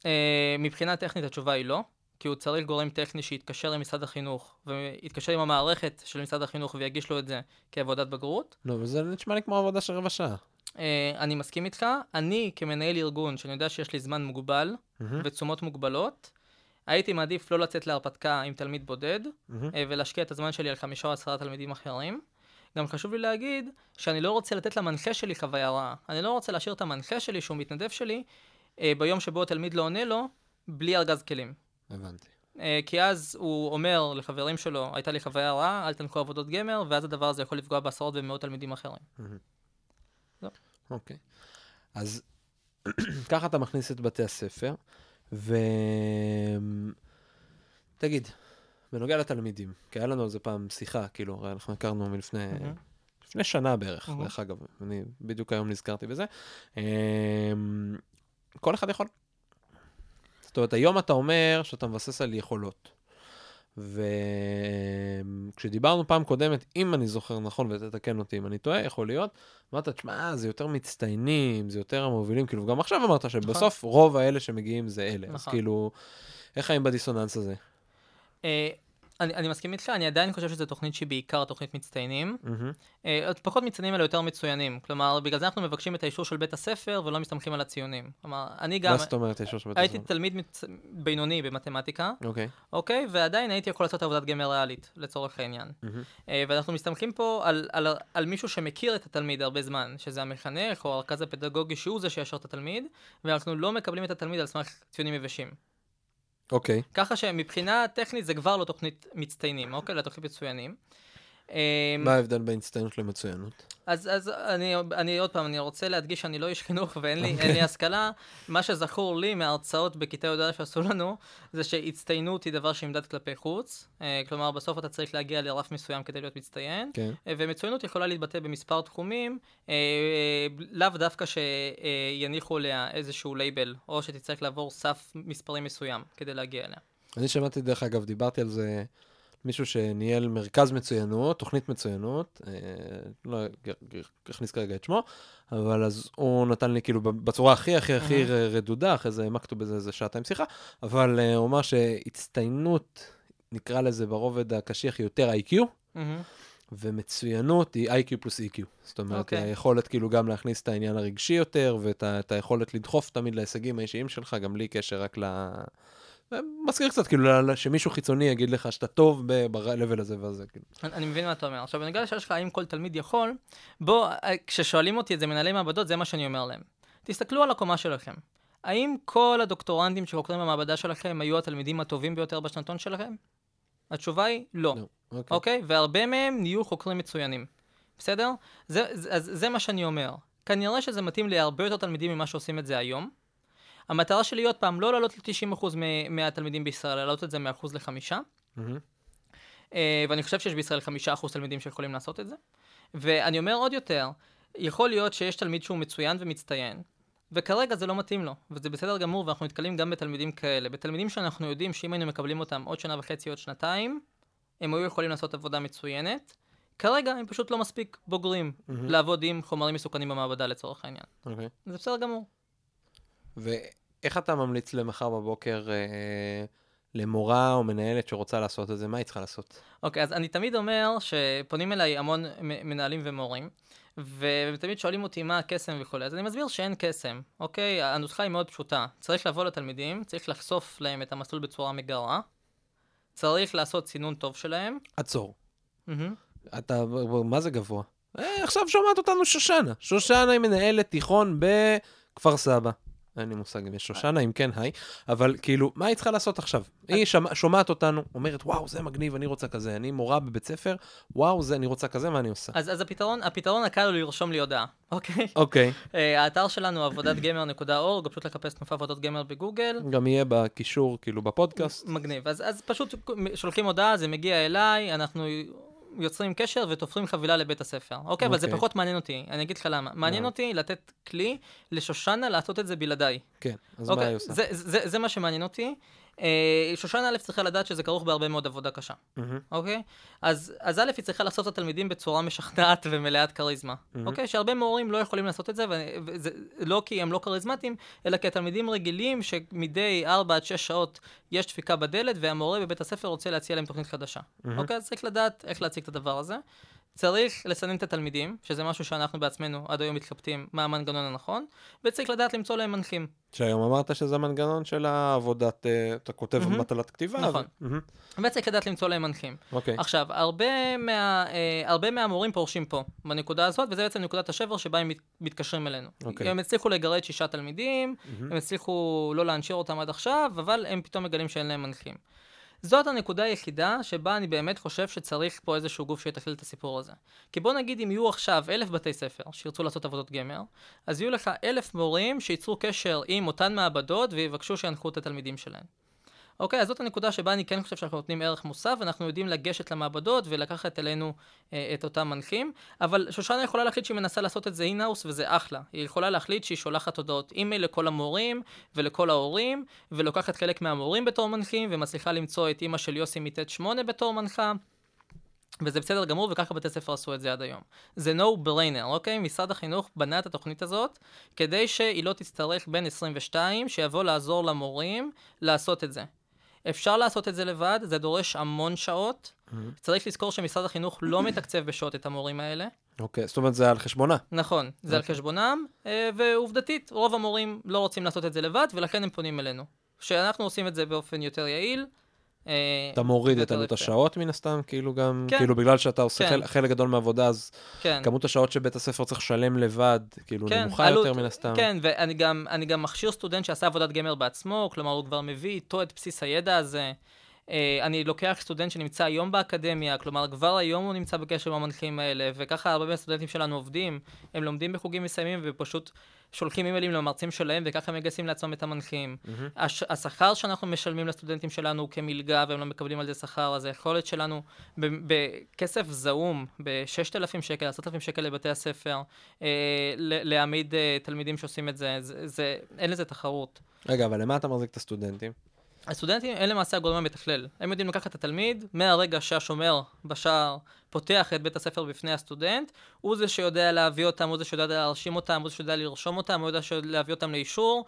אה, מבחינה טכנית התשובה היא לא, כי הוא צריך גורם טכני שיתקשר עם משרד החינוך, ויתקשר עם המערכת של משרד החינוך ויגיש לו את זה כעבודת בגרות. לא, אבל זה נשמע לי כמו עבודה של רבע שעה. אה, אני מסכים איתך, אני כמנהל ארגון, שאני יודע שיש לי זמן מוגבל מהמם, ותשומות מוגבלות, הייתי מעדיף לא לצאת להרפתקה עם תלמיד בודד, מהמם. אה, ולהשקיע את הזמן שלי על חמישה או עשרה תלמידים אחרים. גם חשוב לי להגיד שאני לא רוצה לתת למנחה שלי חוויה רעה. אני לא רוצה להשאיר את המנחה שלי, שהוא מתנדב שלי, אה, ביום שבו התלמיד לא עונה לו, בלי ארגז כלים. הבנתי. אה, כי אז הוא אומר לחברים שלו, הייתה לי חוויה רעה, אל תנקו עבודות גמר, ואז הדבר הזה יכול לפגוע בעשרות ומאות תלמידים אחרים. אוקיי. אז ככה אתה מכניס את בתי הספר, ו... תגיד, בנוגע לתלמידים, כי היה לנו על זה פעם שיחה, כאילו, הרי אנחנו הכרנו מלפני מהמם. לפני שנה בערך, מהמם. דרך אגב, אני בדיוק היום נזכרתי בזה. אמ, כל אחד יכול. זאת אומרת, היום אתה אומר שאתה מבסס על יכולות. וכשדיברנו פעם קודמת, אם אני זוכר נכון, ותתקן אותי אם אני טועה, יכול להיות, אמרת, תשמע, זה יותר מצטיינים, זה יותר המובילים, כאילו, גם עכשיו אמרת שבסוף רוב האלה שמגיעים זה אלה. אז נכון. כאילו, איך חיים בדיסוננס הזה? אני, אני מסכים איתך, אני עדיין חושב שזו תוכנית שהיא בעיקר תוכנית מצטיינים. אה, עוד פחות מצטיינים אלא יותר מצוינים. כלומר, בגלל זה אנחנו מבקשים את האישור של בית הספר ולא מסתמכים על הציונים. כלומר, אני גם מה זאת אומרת, יש ראש בית הייתי הספר? תלמיד מצ... בינוני במתמטיקה, אוקיי. אוקיי? ועדיין הייתי יכול לעשות עבודת גמר ריאלית, לצורך העניין. מהמם. אה, ואנחנו מסתמכים פה על, על, על מישהו שמכיר את התלמיד הרבה זמן, שזה המחנך או הרכז הפדגוגי שהוא זה שישר את התלמיד, ואנחנו לא מקבלים את התלמיד על סמך ציונים יבשים. אוקיי. ככה שמבחינה טכנית זה כבר לא תוכנית מצטיינים, אוקיי? אלא תוכנית מצוינים. אה, מה ההבדל בין הצטיינות למצוינות? אז, אז אני, אני עוד פעם, אני רוצה להדגיש שאני לא איש חינוך ואין לי, לי השכלה. מה שזכור לי מההרצאות בכיתה י"א שעשו לנו, זה שהצטיינות היא דבר שנמדד כלפי חוץ. אה, כלומר, בסוף אתה צריך להגיע לרף מסוים כדי להיות מצטיין. כן. אה, ומצוינות יכולה להתבטא במספר תחומים, אה, לאו דווקא שיניחו עליה איזשהו לייבל, או שתצטרך לעבור סף מספרים מסוים כדי להגיע אליה. אני שמעתי, דרך אגב, דיברתי על זה, מישהו שניהל מרכז מצוינות, תוכנית מצוינות, אה, לא אכניס כרגע את שמו, אבל אז הוא נתן לי כאילו בצורה הכי הכי הכי. רדודה, אחרי זה העמקנו בזה איזה שעתיים שיחה, אבל אה, הוא אמר שהצטיינות, נקרא לזה ברובד הקשיח, היא יותר IQ, מהמם. ומצוינות היא IQ פלוס EQ. זאת אומרת, אוקיי. היכולת כאילו גם להכניס את העניין הרגשי יותר, ואת היכולת לדחוף תמיד להישגים האישיים שלך, גם בלי קשר רק ל... מזכיר קצת, כאילו, שמישהו חיצוני יגיד לך שאתה טוב ב-level הזה והזה, כאילו. אני, אני מבין מה אתה אומר. עכשיו, בנוגע לשאלה שלך, האם כל תלמיד יכול, בוא, אה, כששואלים אותי את זה מנהלי מעבדות, זה מה שאני אומר להם. תסתכלו על הקומה שלכם. האם כל הדוקטורנטים שחוקרים במעבדה שלכם היו התלמידים הטובים ביותר בשנתון שלכם? התשובה היא לא. לא, אוקיי. אוקיי? והרבה מהם נהיו חוקרים מצוינים. בסדר? זה, זה, זה מה שאני אומר. כנראה שזה מתאים להרבה יותר תלמידים ממה שעושים את זה היום. המטרה שלי עוד פעם, לא לעלות ל-90% מ- מהתלמידים בישראל, להעלות את זה מאחוז לחמישה. מהמם. אה, ואני חושב שיש בישראל חמישה אחוז תלמידים שיכולים לעשות את זה. ואני אומר עוד יותר, יכול להיות שיש תלמיד שהוא מצוין ומצטיין, וכרגע זה לא מתאים לו, וזה בסדר גמור, ואנחנו נתקלים גם בתלמידים כאלה. בתלמידים שאנחנו יודעים שאם היינו מקבלים אותם עוד שנה וחצי, עוד שנתיים, הם היו יכולים לעשות עבודה מצוינת. כרגע הם פשוט לא מספיק בוגרים מהמם. לעבוד עם חומרים מסוכנים במעבדה לצורך העניין. אוקיי. זה בסדר גמור. ואיך אתה ממליץ למחר בבוקר אה, למורה או מנהלת שרוצה לעשות את זה? מה היא צריכה לעשות? אוקיי, אז אני תמיד אומר שפונים אליי המון מנהלים ומורים, והם תמיד שואלים אותי מה הקסם וכולי, אז אני מסביר שאין קסם, אוקיי? הנוסחה היא מאוד פשוטה. צריך לבוא לתלמידים, צריך לחשוף להם את המסלול בצורה מגרה, צריך לעשות סינון טוב שלהם. עצור. מהמם. אתה, מה זה גבוה? אה, עכשיו שומעת אותנו שושנה. שושנה היא מנהלת תיכון בכפר סבא. אין לי מושג אם יש שושנה, אם כן, היי. אבל כאילו, מה היא צריכה לעשות עכשיו? היא שמע, שומעת אותנו, אומרת, וואו, זה מגניב, אני רוצה כזה. אני מורה בבית ספר, וואו, זה, אני רוצה כזה, מה אני עושה? אז, אז הפתרון, הפתרון הקל הוא לרשום לי הודעה, אוקיי? אוקיי, uh, האתר שלנו עבודת גמר.org, פשוט לחפש תנופה עבודות גמר בגוגל. גם יהיה בקישור, כאילו, בפודקאסט. מגניב. אז, אז פשוט שולחים הודעה, זה מגיע אליי, אנחנו יוצרים קשר ותופרים חבילה לבית הספר. אוקיי, אבל זה אוקיי. פחות מעניין אותי, אני אגיד לך למה. מעניין מה? אותי לתת כלי לשושנה לעשות את זה בלעדיי. כן, אז מה אוקיי, היא עושה? זה, זה, זה מה שמעניין אותי. אה, שושנה א' צריכה לדעת שזה כרוך בהרבה מאוד עבודה קשה, אוקיי? אז, אז א', היא צריכה לעשות את התלמידים בצורה משכנעת ומלאת כריזמה. אוקיי? שהרבה מורים לא יכולים לעשות את זה, לא כי הם לא כריזמטיים, אלא כי התלמידים רגילים שמדי 4 עד 6 שעות יש דפיקה בדלת, והמורה בבית הספר רוצה להציע להם תוכנית חדשה. אוקיי? אז צריך לדעת איך להציג את הדבר הזה. צריך לסנן את התלמידים, שזה משהו שאנחנו בעצמנו עד היום מתלבטים מה המנגנון הנכון, וצריך לדעת למצוא להם מנחים. שהיום אמרת שזה מנגנון של העבודת, אה, אתה כותב מהמם. מטלת כתיבה. נכון. מהמם, וצריך לדעת למצוא להם מנחים. אוקיי. עכשיו, הרבה, מה, אה, הרבה מהמורים פורשים פה, בנקודה הזאת, וזה בעצם נקודת השבר שבה הם מת, מתקשרים אלינו. אוקיי. הם הצליחו לגרד שישה תלמידים, מהמם. הם הצליחו לא להנשיר אותם עד עכשיו, אבל הם פתאום מגלים שאין להם מנחים. זאת הנקודה היחידה שבה אני באמת חושב שצריך פה איזשהו גוף שיתכלל את הסיפור הזה. כי בוא נגיד אם יהיו עכשיו אלף בתי ספר שירצו לעשות עבודות גמר, אז יהיו לך אלף מורים שייצרו קשר עם אותן מעבדות ויבקשו שינחו את התלמידים שלהם. אוקיי, אז זאת הנקודה שבה אני כן חושב שאנחנו נותנים ערך מוסף, ואנחנו יודעים לגשת למעבדות ולקחת אלינו אה, את אותם מנחים, אבל שושנה יכולה להחליט שהיא מנסה לעשות את זה אינהאוס, וזה אחלה. היא יכולה להחליט שהיא שולחת הודעות אימייל לכל המורים ולכל ההורים, ולוקחת חלק מהמורים בתור מנחים, ומצליחה למצוא את אימא של יוסי מט' 8 בתור מנחה. וזה בסדר גמור, וככה בתי ספר עשו את זה עד היום. זה no brainer, אוקיי? משרד החינוך בנה את התוכנית הזאת, כדי שהיא לא תצטרך בין 22, שיבוא לעזור למורים לעשות את זה. אפשר לעשות את זה לבד, זה דורש המון שעות. מהמם. צריך לזכור שמשרד החינוך לא מתקצב בשעות את המורים האלה. אוקיי, זאת אומרת זה על חשבונה. נכון, זה על אוקיי. חשבונם, אה, ועובדתית, רוב המורים לא רוצים לעשות את זה לבד, ולכן הם פונים אלינו. כשאנחנו עושים את זה באופן יותר יעיל, אתה מוריד את עלות. השעות מן הסתם, כאילו גם, כן. כאילו בגלל שאתה עושה כן. חלק, חלק גדול מהעבודה, אז כן. כמות השעות שבית הספר צריך לשלם לבד, כאילו כן, נמוכה עלות- יותר מן הסתם. כן, ואני גם, אני גם מכשיר סטודנט שעשה עבודת גמר בעצמו, כלומר הוא כבר מביא איתו את בסיס הידע הזה. אה, אני לוקח סטודנט שנמצא היום באקדמיה, כלומר כבר היום הוא נמצא בקשר עם המנחים האלה, וככה הרבה מהסטודנטים שלנו עובדים, הם לומדים בחוגים מסוימים ופשוט שולחים אימיילים למרצים שלהם, וככה הם מגייסים לעצמם את המנחים. מהמם. הש... השכר שאנחנו משלמים לסטודנטים שלנו הוא כמלגה והם לא מקבלים על זה שכר, אז היכולת שלנו. בכסף זעום, ב-6,000 שקל, 10,000 שקל לבתי הספר, אה, להעמיד אה, תלמידים שעושים את זה, זה, זה, אין לזה תחרות. רגע, אבל למה אתה מחזיק את הסטודנטים? הסטודנטים הם למעשה הגורם המתכלל. הם יודעים לקחת את התלמיד, מהרגע שהשומר בשער פותח את בית הספר בפני הסטודנט, הוא זה שיודע להביא אותם, הוא זה שיודע להרשים אותם, הוא זה שיודע לרשום אותם, הוא יודע להביא אותם לאישור,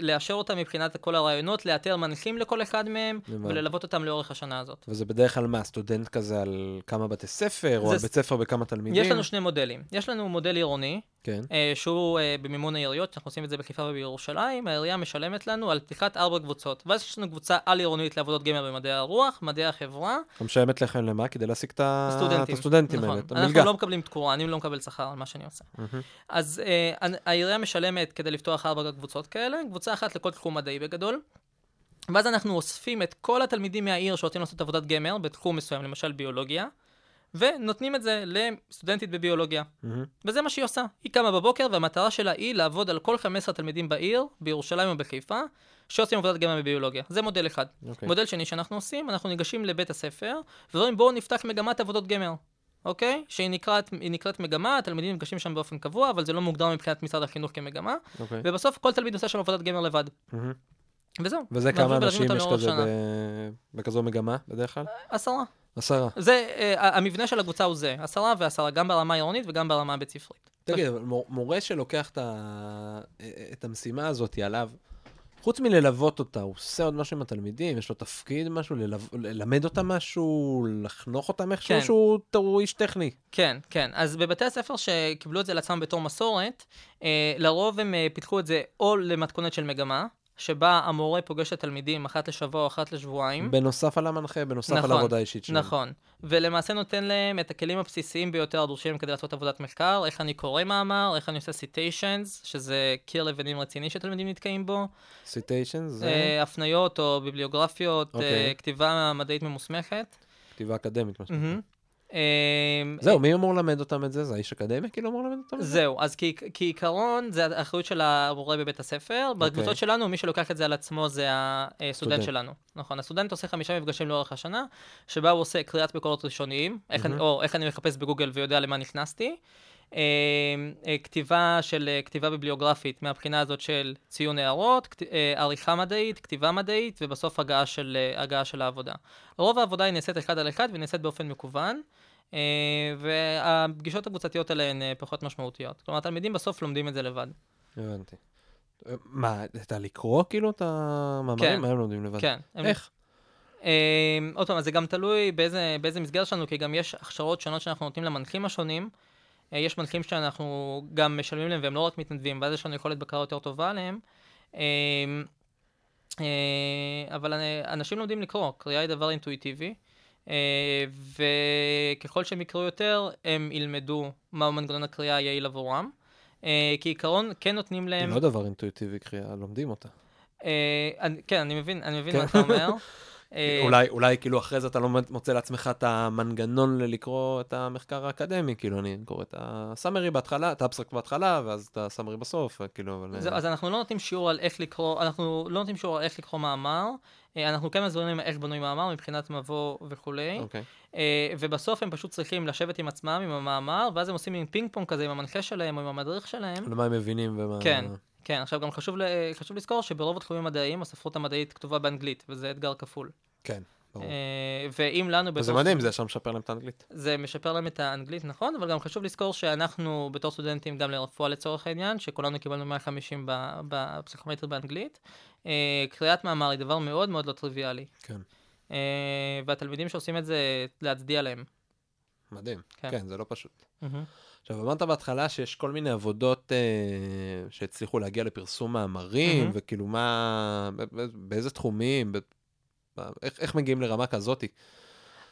לאשר אותם מבחינת כל הרעיונות, לאתר מנחים לכל אחד מהם, הבנתי. וללוות אותם לאורך השנה הזאת. וזה בדרך כלל מה, סטודנט כזה על כמה בתי ספר, או על בית ספר בכמה תלמידים? יש לנו שני מודלים. יש לנו מודל עירוני, כן. אה, שהוא אה, במימון העיריות, אנחנו עושים את זה בחיפה ובירושלים, העירייה משלמת לנו על פתיחת ארבע קבוצות. ואז יש לנו קבוצה על-עירונית לעבודות גמר במדעי הרוח, מדעי החברה, משלמת לכם למה? כדי להשיג את ה- את סטודנטים. הסטודנטים נכון. האלה, את אנחנו המלגה. לא מקבלים תקורה, אני לא מקבל שכר על מה שאני עושה. אז אה, העירייה משלמת כדי לפתוח ארבע קבוצות כאלה, קבוצה אחת לכל תחום מדעי בגדול. ואז אנחנו אוספים את כל התלמידים מהעיר שרוצים לעשות עבודת גמר בתחום מסוים, למשל ביולוגיה, ונותנים את זה לסטודנטית בביולוגיה. מהמם. וזה מה שהיא עושה. היא קמה בבוקר, והמטרה שלה היא לעבוד על כל 15 תלמידים בעיר, בירושלים או בחיפה, שעושים עבודת גמר בביולוגיה. זה מודל אחד. אוקיי. מודל שני שאנחנו עושים, אנחנו ניגשים לבית הספר, ואומרים בואו נפתח מגמת עבודות גמר. אוקיי? שהיא נקראת, נקראת מגמה, התלמידים נפגשים שם באופן קבוע, אבל זה לא מוגדר מבחינת משרד החינוך כמגמה, אוקיי. ובסוף כל תלמיד עושה שם עבודת גמר לבד. מהמם. וזהו. וזה כמה אנשים יש כזה. ב- בכזו מגמה בדרך כלל? עשרה. עשרה. זה, אה, המבנה של הקבוצה הוא זה, עשרה ועשרה, גם ברמה העירונית וגם ברמה הבית ספרית. תגיד, אבל מור- מורה שלוקח את ה- את המשימה הזאת עליו, חוץ מללוות אותה, הוא עושה עוד משהו עם התלמידים? יש לו תפקיד משהו? ללו- ללמד אותם משהו? לחנוך אותם איכשהו? כן. שהוא הוא איש טכני? כן, כן. אז בבתי הספר שקיבלו את זה לעצמם בתור מסורת, אה, לרוב הם אה, פיתחו את זה או למתכונת של מגמה, שבה המורה פוגש את התלמידים אחת לשבוע או אחת לשבועיים. בנוסף על המנחה, בנוסף על נכון, העבודה האישית שלהם. נכון. ולמעשה נותן להם את הכלים הבסיסיים ביותר הדרושים כדי לעשות עבודת מחקר, איך אני קורא מאמר, איך אני עושה citations, שזה קיר לבנים רציני שתלמידים נתקעים בו, citation זה אה, הפניות או ביבליוגרפיות, אה, אוקיי. כתיבה מדעית ממוסמכת. כתיבה אקדמית. מה שנקרא. אה, זהו, מי אמור ללמד אותם את זה? זה האיש אקדמי כאילו אמור ללמד אותם את זה? זהו, אז כעיקרון זה האחריות של המורה בבית הספר. בקבוצות שלנו, מי שלוקח את זה על עצמו זה הסטודנט סטודנט. שלנו. נכון, הסטודנט עושה חמישה מפגשים לאורך השנה, שבה הוא עושה קריאת מקורות ראשוניים, או איך אני מחפש בגוגל ויודע למה נכנסתי. אה, אה, כתיבה של אה, כתיבה ביבליוגרפית מהבחינה הזאת של ציון הערות, כת- אה, עריכה מדעית, כתיבה מדעית, ובסוף הגעה של, הגעה של העבודה. רוב העבודה היא נעשית אחד על אחד ונעשית באופן מקוון. והפגישות הקבוצתיות האלה הן פחות משמעותיות. כלומר, התלמידים בסוף לומדים את זה לבד. הבנתי. מה, אתה לקרוא כאילו את המאמרים? כן. מה הם לומדים לבד? כן. איך? אה, עוד פעם, זה גם תלוי באיזה, באיזה מסגרת שלנו, כי גם יש הכשרות שונות שאנחנו נותנים למנחים השונים. אה, יש מנחים שאנחנו גם משלמים להם והם לא רק מתנדבים, ואז יש לנו יכולת בקרה יותר טובה עליהם. אה, אה, אבל אנשים לומדים לקרוא, קריאה היא דבר אינטואיטיבי. אה, וככל שהם יקראו יותר, הם ילמדו מהו מנגנון הקריאה היעיל עבורם. אה, כעיקרון, כן נותנים להם... לא דבר אינטואיטיבי קריאה, לומדים אותה. כן, אני מבין, אני מבין כן. מה אתה אומר. אה, אולי, אולי כאילו אחרי זה אתה לא מוצא לעצמך את המנגנון ללקרוא את המחקר האקדמי, כאילו אני קורא את ה summary בהתחלה, את ה abstract בהתחלה, ואז את ה summary בסוף, כאילו, אבל... זהו, אז אנחנו לא נותנים שיעור על איך לקרוא, אנחנו לא נותנים שיעור על איך לקרוא מאמר, אה, אנחנו כן מסבירים איך בנוי מאמר מבחינת מבוא וכולי, אוקיי. אה, ובסוף הם פשוט צריכים לשבת עם עצמם, עם המאמר, ואז הם עושים מין פינג פונג כזה עם המנחה שלהם או עם המדריך שלהם. למה הם מבינים ומה... כן, כן, עכשיו גם חשוב, ל- חשוב לזכור שברוב התחומים המדעיים הספרות המדעית כתובה באנגלית, וזה אתגר כפול. כן, ברור. אה, ואם לנו בתור מדהים, זה ישר משפר להם את האנגלית. זה משפר להם את האנגלית, נכון, אבל גם חשוב לזכור שאנחנו בתור סטודנטים, גם לרפואה לצורך העניין, שכולנו קיבלנו 150 ב- בפסיכומטרי באנגלית, אה, קריאת מאמר היא דבר מאוד מאוד לא טריוויאלי. כן. אה, והתלמידים שעושים את זה, להצדיע להם. מדהים. כן. כן, זה לא פשוט. עכשיו, אמרת בהתחלה שיש כל מיני עבודות אה, שהצליחו להגיע לפרסום מאמרים, מהמם. וכאילו מה, באיזה תחומים, ב- ב- איך, איך מגיעים לרמה כזאתי?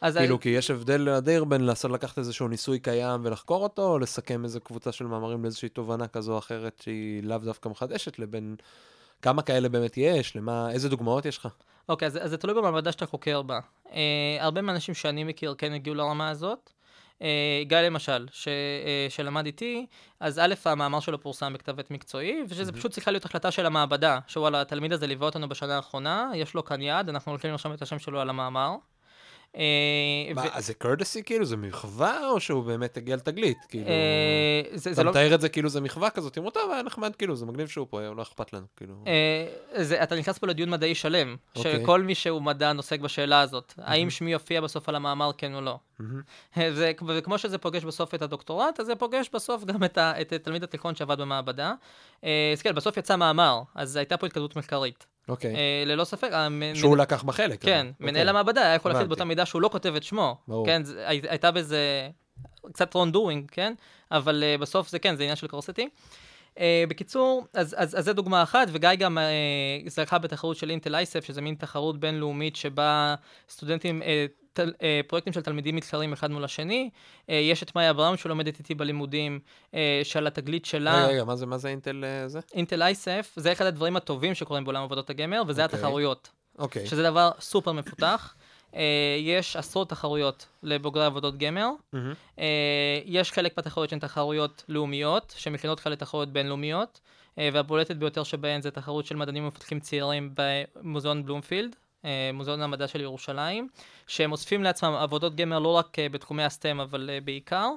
אז כאילו, כי יש הבדל אדיר בין לעשות, לקחת איזשהו ניסוי קיים ולחקור אותו, או לסכם איזו קבוצה של מאמרים לאיזושהי תובנה כזו או אחרת שהיא לאו דווקא מחדשת, לבין כמה כאלה באמת יש, למה, איזה דוגמאות יש לך? אוקיי, אז, אז זה תלוי במעבדה שאתה חוקר בה. אה, הרבה מהאנשים שאני מכיר כן הגיעו לרמה הזאת. אה, גיא למשל, ש, אה, שלמד איתי, אז א', המאמר שלו פורסם בכתב עת מקצועי, ושזה פשוט צריכה להיות החלטה של המעבדה, שוואלה, התלמיד הזה ליווה אותנו בשנה האחרונה, יש לו כאן יד, אנחנו הולכים לרשום את השם שלו על המאמר. אה, מה, אז זה קורדסי כאילו? זה מחווה, או שהוא באמת הגיע לתגלית? כאילו, אה, זה, אתה זה לא... מתאר את זה כאילו זה מחווה כזאת, אמרו, טוב, היה נחמד, כאילו, זה מגניב שהוא פה, לא אכפת לנו, כאילו. אה, אתה נכנס פה לדיון מדעי שלם, אוקיי. שכל מי שהוא מדען עוסק בשאלה הזאת, האם שמי יופיע בסוף על המאמר, כן או לא. וכמו שזה פוגש בסוף את הדוקטורט, אז זה פוגש בסוף גם את, תלמיד התיכון שעבד במעבדה. אה, אז כן, בסוף יצא מאמר, אז הייתה פה התקדמות מחקרית. אוקיי. אה, ללא ספק, שהוא מנ- לקח בה חלק. כן, אבל. מנהל אוקיי. המעבדה היה יכול הבנתי. באותה מידה שהוא לא כותב את שמו. ברור. כן, זה- הי- הייתה בזה קצת רון דורינג, כן? אבל אה, בסוף זה כן, זה עניין של קורסטי. Uh, בקיצור, אז, אז, אז זה דוגמה אחת, וגיא גם uh, זכה בתחרות של אינטל אייסף, שזה מין תחרות בינלאומית שבה סטודנטים, uh, תל, uh, פרויקטים של תלמידים מתחרים אחד מול השני. Uh, יש את מאיה בראון שלומדת איתי בלימודים, uh, שעל התגלית שלה, רגע, רגע, מה זה- מה זה אינטל אה, זה? אינטל אייסף, זה אחד הדברים הטובים שקורים בעולם עבודות הגמר, וזה אוקיי. התחרויות. אוקיי. שזה דבר סופר מפותח. אה, יש עשרות תחרויות לבוגרי עבודות גמר. מהמם. אה, יש חלק מהתחרויות שהן תחרויות לאומיות, שמכינות לך לתחרויות בינלאומיות, אה, והבולטת ביותר שבהן זה תחרות של מדענים ומפתחים צעירים במוזיאון בלומפילד, אה, מוזיאון המדע של ירושלים, שהם אוספים לעצמם עבודות גמר לא רק אה, בתחומי הסטם, אבל אה, בעיקר.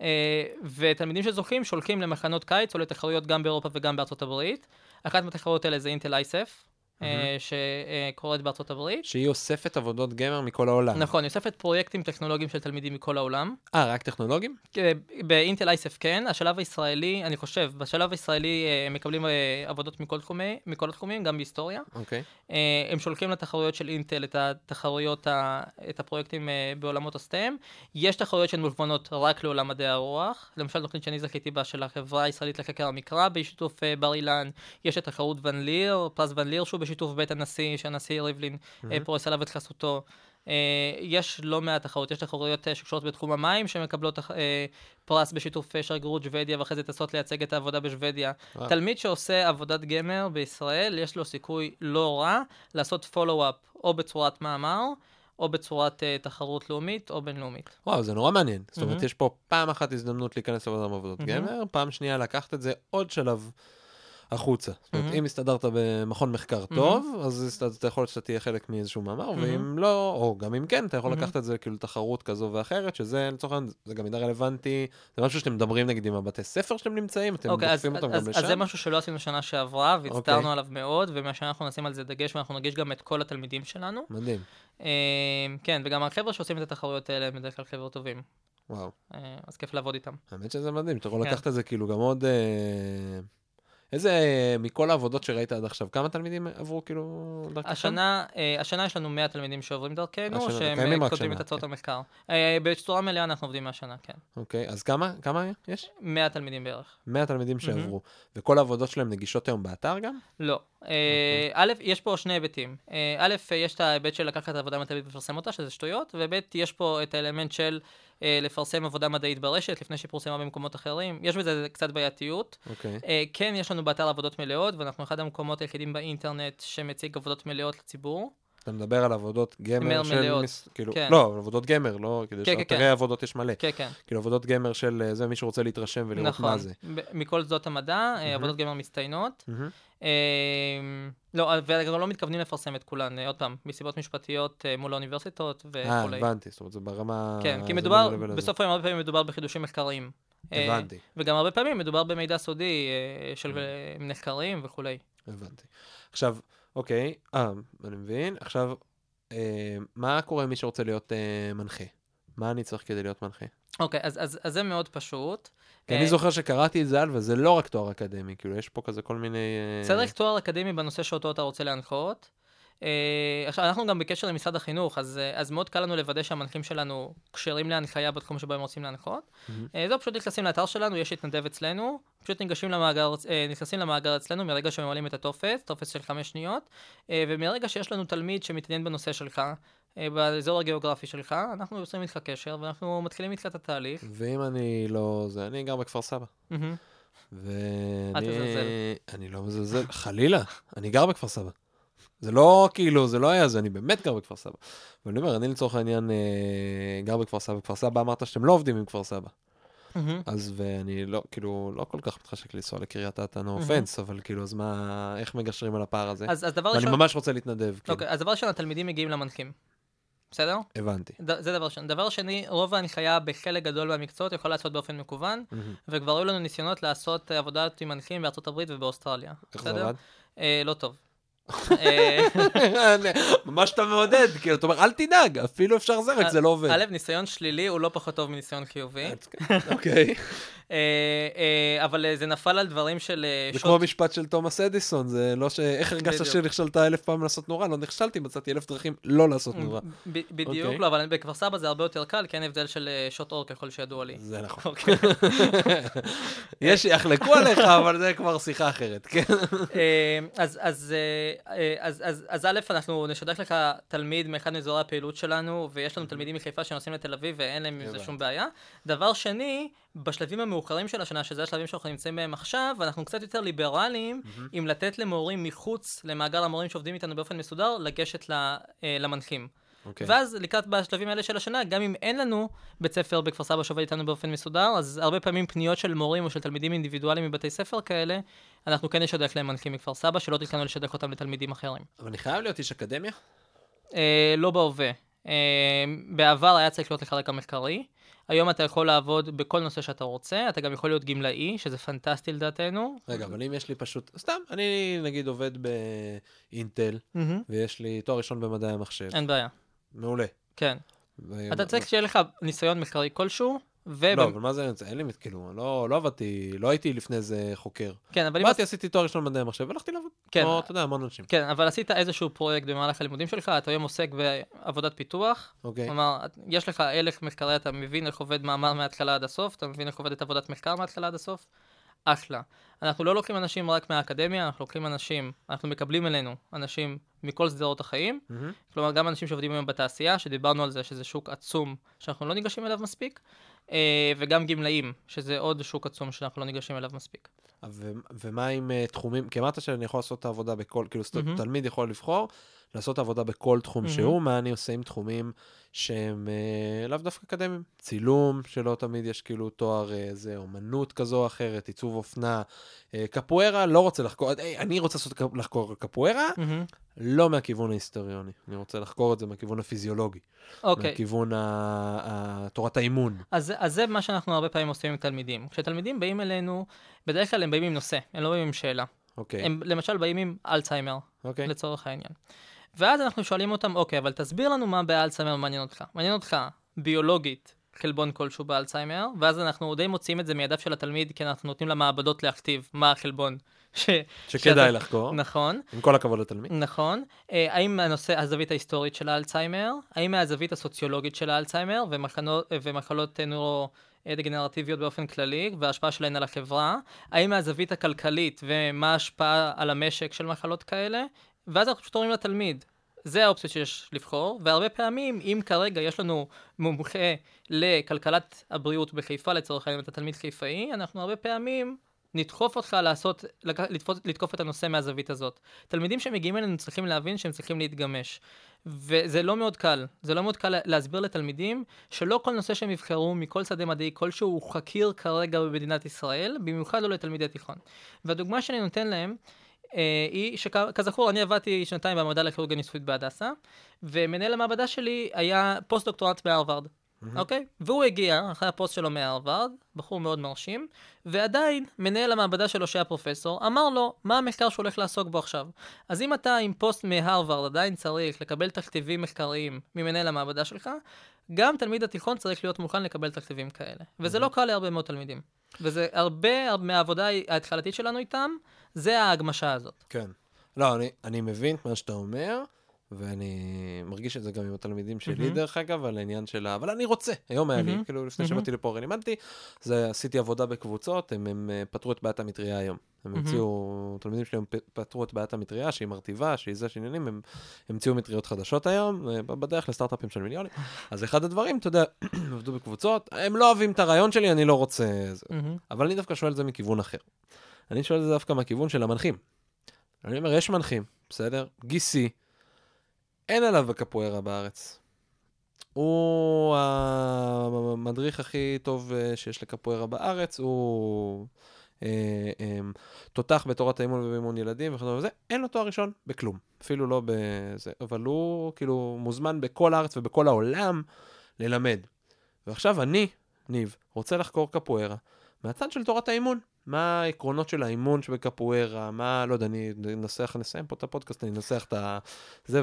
אה, ותלמידים שזוכים שולחים למחנות קיץ או לתחרויות גם באירופה וגם בארצות הברית. אחת מהתחרויות האלה זה אינטל אייסף, אה, שקורית בארצות הברית. שהיא אוספת עבודות גמר מכל העולם. נכון, היא אוספת פרויקטים טכנולוגיים של תלמידים מכל העולם. אה, רק טכנולוגים? אה, באינטל אייסף כן, השלב הישראלי, אני חושב, בשלב הישראלי אה, הם מקבלים אה, עבודות מכל, תחומי, מכל התחומים, גם בהיסטוריה. אוקיי. אה, הם שולחים לתחרויות של אינטל את התחרויות, את הפרויקטים אה, בעולמות הסטם. יש תחרויות שהן מוכוונות רק לעולם מדעי הרוח. למשל, תוכנית שאני זכיתי בה של החברה הישראלית לחקר המקרא, בשיתוף אה, בר אילן. יש את תחרות ון ליר, פרס ון ליר, שהוא בשיתוף בית הנשיא, שהנשיא ריבלין אה, פורס עליו את חסותו. אה, יש לא מעט תחרות, יש תחרויות אה, שקשורות בתחום המים, שמקבלות פרס בשיתוף שגרירות שוודיה, ואחרי זה טסות לייצג את העבודה בשוודיה. וואו. תלמיד שעושה עבודת גמר בישראל, יש לו סיכוי לא רע לעשות פולו-אפ או בצורת מאמר, או בצורת אה, תחרות לאומית או בינלאומית. וואו, זה נורא מעניין. זאת אומרת. יש פה פעם אחת הזדמנות להיכנס מעבודות מהמם. גמר, פעם שנייה לקחת את זה עוד שלב החוצה. זאת אומרת. אם הסתדרת במכון מחקר טוב, אז אתה יכול להיות שאתה תהיה חלק מאיזשהו מאמר, ואם לא, או גם אם כן, אתה יכול. לקחת את זה כאילו לתחרות כזו ואחרת, שזה לצורך העניין, זה גם מידע רלוונטי, זה משהו שאתם מדברים נגיד עם הבתי ספר שאתם נמצאים, אתם אוקיי, דוחפים אותם אז, גם אז זה לשם. משהו שלא עשינו שנה שעברה, והצטערנו אוקיי. עליו מאוד, ומהשנה אנחנו נשים על זה דגש, ואנחנו נגיש גם את כל התלמידים שלנו. מדהים, אה, כן, וגם החבר'ה שעושים את התחרויות האלה הם בדרך כלל חבר'ה טובים, וואו. אה, אז כיף לעבוד איתם. האמת שזה מדהים, אתה יכול כן. לקחת את זה כאילו גם עוד... איזה, מכל העבודות שראית עד עכשיו, כמה תלמידים עברו כאילו דרככם? השנה, אה, השנה יש לנו 100 תלמידים שעוברים דרכנו, שהם כותבים את הצעות כן. המחקר. אה, בצורה מלאה אנחנו עובדים מהשנה, כן. אוקיי, אז כמה, כמה יש? 100 תלמידים בערך. 100 תלמידים שעברו. וכל העבודות שלהם נגישות היום באתר גם? לא. אוקיי. אה, א', יש פה שני היבטים. א', יש את ההיבט של לקחת עבודה מדעית ולפרסם אותה, שזה שטויות, וב', יש פה את האלמנט של לפרסם עבודה מדעית ברשת, לפני שהיא פורסמה במקומות אחרים. יש בזה קצת בעייתיות. אוקיי. אה, כן, יש לנו באתר עבודות מלאות, ואנחנו אחד המקומות היחידים באינטרנט שמציג עבודות מלאות לציבור. אתה מדבר על עבודות גמר של... מלאות. מס- כאילו, כן. לא, עבודות גמר, לא, כאילו, כן, כן, אתרי כן. עבודות יש מלא. כן, כן. כאילו, עבודות גמר של אה, זה, מי שרוצה להתרשם ולראות נכון. מה זה. מכל שדות המדע, אה, מהמם. עבודות גמר מצטיינות. אה, לא, וגם לא מתכוונים לפרסם את כולן, אה, עוד פעם, מסיבות משפטיות אה, מול האוניברסיטות אה, וכולי. הבנתי, זאת אומרת, זה ברמה... כן, כי מדובר. בסוף היום הרבה פעמים מדובר בחידושים מחקריים. אה, הבנתי, וגם הרבה פעמים מדובר במידע סודי אה, של. אה, נחקרים וכולי. הבנתי. עכשיו, אוקיי, אה, אני מבין. עכשיו, אה, מה קורה עם מי שרוצה להיות אה, מנחה? מה אני צריך כדי להיות מנחה? אוקיי, אז, אז, אז זה מאוד פשוט. כי אה, אני זוכר שקראתי את זה על, וזה לא רק תואר אקדמי, כאילו, יש פה כזה כל מיני... אה, צריך תואר אקדמי בנושא שאותו אתה רוצה להנחות. Uh, עכשיו, אנחנו גם בקשר עם משרד החינוך, אז, uh, אז מאוד קל לנו לוודא שהמנחים שלנו כשרים להנחיה בתחום שבו הם רוצים להנחות. Uh, זהו, פשוט נכנסים לאתר שלנו, יש התנדב אצלנו, פשוט ניגשים למאגר, נכנסים למאגר אצלנו מרגע שממלאים את הטופס, טופס של חמש שניות, ומרגע שיש לנו תלמיד שמתעניין בנושא שלך, באזור הגיאוגרפי שלך, אנחנו יוצרים איתך קשר, ואנחנו מתחילים איתך את התהליך. ואם אני לא... זה, אני גר בכפר סבא. מהמם. ואני... אל תזלזל. אני לא מזלזל, חלילה, אני גר בכפר סבא. זה לא כאילו, זה לא היה זה, אני באמת גר בכפר סבא. אבל אני אומר, אני לצורך העניין אה, גר בכפר סבא. בכפר סבא אמרת שאתם לא עובדים עם כפר סבא. מהמם. אז ואני לא, כאילו, לא כל כך מתחשק לנסוע לקריית אתא, no מהמם. offense, אבל כאילו, אז מה, איך מגשרים על הפער הזה? אז, אז דבר ואני ראשון, ממש רוצה להתנדב, כאילו. אוקיי, אז דבר ראשון, התלמידים מגיעים למנחים. בסדר? הבנתי. ד- זה דבר ראשון. דבר שני, רוב ההנחיה בחלק גדול מהמקצועות יכול לעשות באופן מקוון, מהמם. וכבר היו לנו ניסיונות לעשות אה, עבודת עם מנחים בארצות הברית ובאוסטרליה. איך זה? עבד? אה, לא טוב. אה, ממש אתה מעודד, כאילו, אתה אומר, אל תדאג, אפילו אפשר זה, רק זה לא עובד. א', ניסיון שלילי הוא לא פחות טוב מניסיון חיובי, אוקיי. אה, אה, אבל אה, זה נפל על דברים של זה שוט- כמו המשפט של תומאס אדיסון, זה לא ש... איך הרגשת. שנכשלת אלף פעם לעשות נורא? לא נכשלתי, מצאתי אלף דרכים לא לעשות נורא. בדיוק, אוקיי. לא, אבל בכפר סבא זה הרבה יותר קל, כי אין הבדל של שעות אור ככל שידוע לי. זה נכון. אוקיי. יש שיחלקו עליך, אבל זה כבר שיחה אחרת, כן? אז, אז, אז, אז, אז א', אנחנו נשדך לך תלמיד מאחד מאזורי הפעילות שלנו, ויש לנו תלמידים מחיפה שנוסעים לתל אביב ואין להם עם זה. שום בעיה. דבר שני, בשלבים המאוחרים של השנה, שזה השלבים שאנחנו נמצאים בהם עכשיו, אנחנו קצת יותר ליברליים, עם לתת למורים מחוץ למעגל המורים שעובדים איתנו באופן מסודר, לגשת ל, אה, למנחים. אוקיי. ואז לקראת בשלבים האלה של השנה, גם אם אין לנו בית ספר בכפר סבא שעובד איתנו באופן מסודר, אז הרבה פעמים פניות של מורים או של תלמידים אינדיבידואליים מבתי ספר כאלה, אנחנו כן נשדך להם מנחים מכפר סבא, שלא תתכנו לשדך אותם לתלמידים אחרים. אבל אני חייב להיות איש אקדמיה? אה, לא בהווה. אה, בעבר היה צריך להיות לך רקע מחקרי, היום אתה יכול לעבוד בכל נושא שאתה רוצה, אתה גם יכול להיות גמלאי, שזה פנטסטי לדעתנו. רגע, אבל אם יש לי פשוט, סתם, אני נגיד עובד באינטל. ויש לי תואר ראשון במדעי המחשב. אין בעיה, מעולה. כן. אתה צריך שיהיה לך ניסיון מחקרי כלשהו, וב... לא, אבל מה זה, אין לי, כאילו, לא לא עבדתי, לא הייתי לפני איזה חוקר. כן, אבל. באתי, עשיתי תואר ראשון במדעי המחשב, והלכתי לעבוד. כן. כמו, אתה יודע, המון אנשים. כן, אבל עשית איזשהו פרויקט במהלך הלימודים שלך, אתה היום עוסק בעבודת פיתוח, אוקיי. כלומר, יש לך הלך מחקרי, אתה מבין איך עובד מאמר מההתחלה עד הסוף, אתה מבין איך עובדת עבודת מחקר מההתחלה עד הסוף, אחלה. אנחנו לא לוקחים אנשים רק מהאקדמיה, אנחנו לוקחים אנשים, אנחנו מקבלים אלינו אנשים מכל שדרות החיים, מהמם. כלומר, גם אנשים שעובדים היום בתעשייה, שדיברנו על זה שזה שוק עצום שאנחנו לא ניגשים אליו מספיק, וגם גמלאים, שזה עוד שוק עצום שאנחנו לא ניגשים אליו מספיק. ו- ומה עם אה, תחומים, כי אמרת שאני יכול לעשות את העבודה בכל, כאילו מהמם. תלמיד יכול לבחור לעשות עבודה בכל תחום מהמם. שהוא, מה אני עושה עם תחומים שהם אה, לאו דווקא אקדמיים. צילום, שלא תמיד יש כאילו תואר אה, זה, אומנות כזו או אחרת, עיצוב אופנה, אה, קפוארה, לא רוצה לחקור, אה, אני רוצה לעשות לחקור קפוארה, מהמם. לא מהכיוון ההיסטוריוני, אני רוצה לחקור את זה מהכיוון הפיזיולוגי, אוקיי. מהכיוון ה- ה- תורת האימון. אז, אז זה מה שאנחנו הרבה פעמים עושים עם תלמידים. כשתלמידים באים אלינו, בדרך כלל הם באים עם נושא, הם לא באים עם שאלה. אוקיי, הם למשל באים עם אלצהיימר, אוקיי. לצורך העניין. ואז אנחנו שואלים אותם, אוקיי, אבל תסביר לנו מה באלצהיימר מעניין אותך. מעניין אותך ביולוגית חלבון כלשהו באלצהיימר, ואז אנחנו די מוציאים את זה מידיו של התלמיד, כי אנחנו נותנים למעבדות להכתיב מה החלבון. ש... שכדאי שאתה- לחקור, נכון. עם כל הכבוד לתלמיד. נכון. אה, האם הנושא, הזווית ההיסטורית של האלצהיימר? האם מהזווית הסוציולוגית של האלצהיימר ומחלות, ומחלות נוירו-דגנרטיביות באופן כללי וההשפעה שלהן על החברה? האם מהזווית הכלכלית ומה ההשפעה על המשק של מחלות כאלה? ואז אנחנו פשוט אומרים לתלמיד, זה האופציות שיש לבחור, והרבה פעמים, אם כרגע יש לנו מומחה לכלכלת הבריאות בחיפה, לצורך העניין, אתה תלמיד חיפאי, אנחנו הרבה פעמים נדחוף אותך לעשות, לתפוס, לתקוף את הנושא מהזווית הזאת. תלמידים שמגיעים אלינו צריכים להבין שהם צריכים להתגמש. וזה לא מאוד קל, זה לא מאוד קל להסביר לתלמידים שלא כל נושא שהם יבחרו מכל שדה מדעי כלשהו הוא חקיר כרגע במדינת ישראל, במיוחד לא לתלמידי תיכון. והדוגמה שאני נותן להם היא שכזכור אני עבדתי שנתיים במעבדה לכירורגיה ניסויית בהדסה, ומנהל המעבדה שלי היה פוסט-דוקטורט בהרווארד. אוקיי? והוא הגיע, אחרי הפוסט שלו מהרווארד, בחור מאוד מרשים, ועדיין מנהל המעבדה שלו שהיה פרופסור, אמר לו מה המחקר שהוא הולך לעסוק בו עכשיו. אז אם אתה עם פוסט מהרווארד עדיין צריך לקבל תכתיבים מחקריים ממנהל המעבדה שלך, גם תלמיד התיכון צריך להיות מוכן לקבל תכתיבים כאלה. וזה לא קל להרבה מאוד תלמידים. וזה הרבה מהעבודה ההתחלתית שלנו איתם, זה ההגמשה הזאת. כן. לא, אני, אני מבין את מה שאתה אומר, ואני מרגיש את זה גם עם התלמידים שלי, מהמם. דרך אגב, על העניין של ה... אבל אני רוצה. היום היה לי, מהמם. כאילו, לפני מהמם. שבאתי לפה הרי לימדתי, עשיתי עבודה בקבוצות, הם, הם אה, פתרו את בעיית המטריה היום. הם. המציאו, תלמידים שלי פתרו את בעיית המטריה, שהיא מרטיבה, שהיא זה שעניינים, הם המציאו מטריות חדשות היום, אה, בדרך לסטארט-אפים של מיליונים. אז אחד הדברים, אתה יודע, עבדו בקבוצות, הם לא אוהבים את הרעיון שלי, אני לא רוצה... זה. מהמם. אבל אני דווקא שואל את זה מכיוון אחר. אני שואל את זה דווקא מהכיוון של המנחים. אני אומר, יש מנחים, בסדר? גיסי, אין עליו בקפוארה בארץ. הוא המדריך הכי טוב אה, שיש לקפוארה בארץ, הוא תותח בתורת האימון ובאימון ילדים וכדומה וזה, אין לו תואר ראשון בכלום, אפילו לא בזה, אבל הוא כאילו מוזמן בכל הארץ ובכל העולם ללמד. ועכשיו אני, ניב, רוצה לחקור קפוארה מהצד של תורת האימון. מה העקרונות של האימון שבקפוארה, מה, לא יודע, אני אנסח, נסיים פה את הפודקאסט, אני אנסח את ה... זה,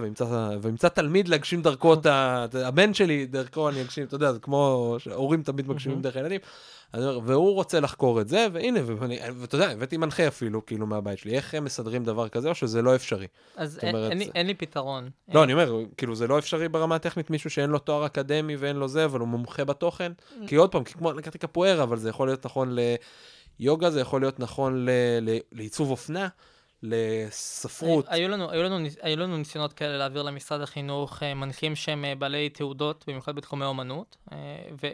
ואמצא, תלמיד להגשים דרכו את ה... הבן שלי, דרכו אני אגשים, אתה יודע, זה כמו שהורים תמיד מגשימים דרך הילדים. והוא רוצה לחקור את זה, והנה, ואתה יודע, הבאתי מנחה אפילו, כאילו, מהבית שלי, איך הם מסדרים דבר כזה, או שזה לא אפשרי? אז אומרת, אין, לי, זה- אין לי פתרון. לא, אני אומר, כאילו, זה לא אפשרי ברמה הטכנית, מישהו שאין לו תואר אקדמי ואין לו זה, אבל הוא מומחה בתוכן. כי עוד פעם, כי כמו, לקחתי קפוארה, אבל זה יכול להיות נכון ליוגה, זה יכול להיות נכון ל- ל- לעיצוב אופנה. לספרות. היו לנו, היו, לנו, היו לנו ניסיונות כאלה להעביר למשרד החינוך אה, מנחים שהם אה, בעלי תעודות, במיוחד בתחומי אומנות, אה,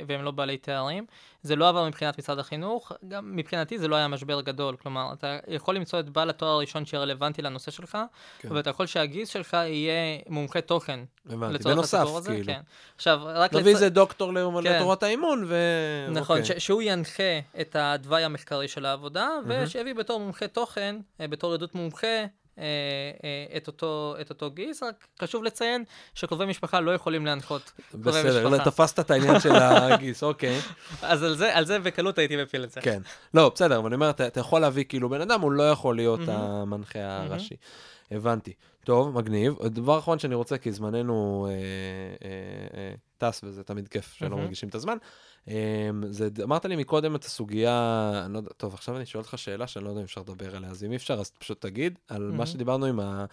והם לא בעלי תארים. זה לא עבר מבחינת משרד החינוך, גם מבחינתי זה לא היה משבר גדול. כלומר, אתה יכול למצוא את בעל התואר הראשון שיהיה רלוונטי לנושא שלך, כן. ואתה יכול שהגיס שלך יהיה מומחה תוכן. הבנתי, בנוסף, כאילו. כן. עכשיו, רק נביא לצ- איזה דוקטור ל- כן. לתורת האימון, ו... נכון, אוקיי. ש- שהוא ינחה את התוואי המחקרי של העבודה. ושיביא בתור מומחה תוכן, אה, בתור עדות מומחה, את אותו, את אותו גיס, רק חשוב לציין שקרובי משפחה לא יכולים להנחות קרובי בסדר, משפחה. תפסת את העניין של הגיס, אוקיי. אז על זה, על זה בקלות הייתי מפיל את זה. כן. לא, בסדר, אבל אני אומר, אתה אתה יכול להביא כאילו בן אדם, הוא לא יכול להיות מהמם. המנחה הראשי. הבנתי. טוב, מגניב. דבר אחרון שאני רוצה, כי זמננו אה, אה, אה, טס, וזה תמיד כיף שלא מהמם. מרגישים את הזמן. אה, זה, אמרת לי מקודם את הסוגיה, אני לא יודע, טוב, עכשיו אני שואל אותך שאלה שאני לא יודע אם אפשר לדבר עליה, אז אם אי אפשר, אז פשוט תגיד, על מה מהמם. שדיברנו עם ה...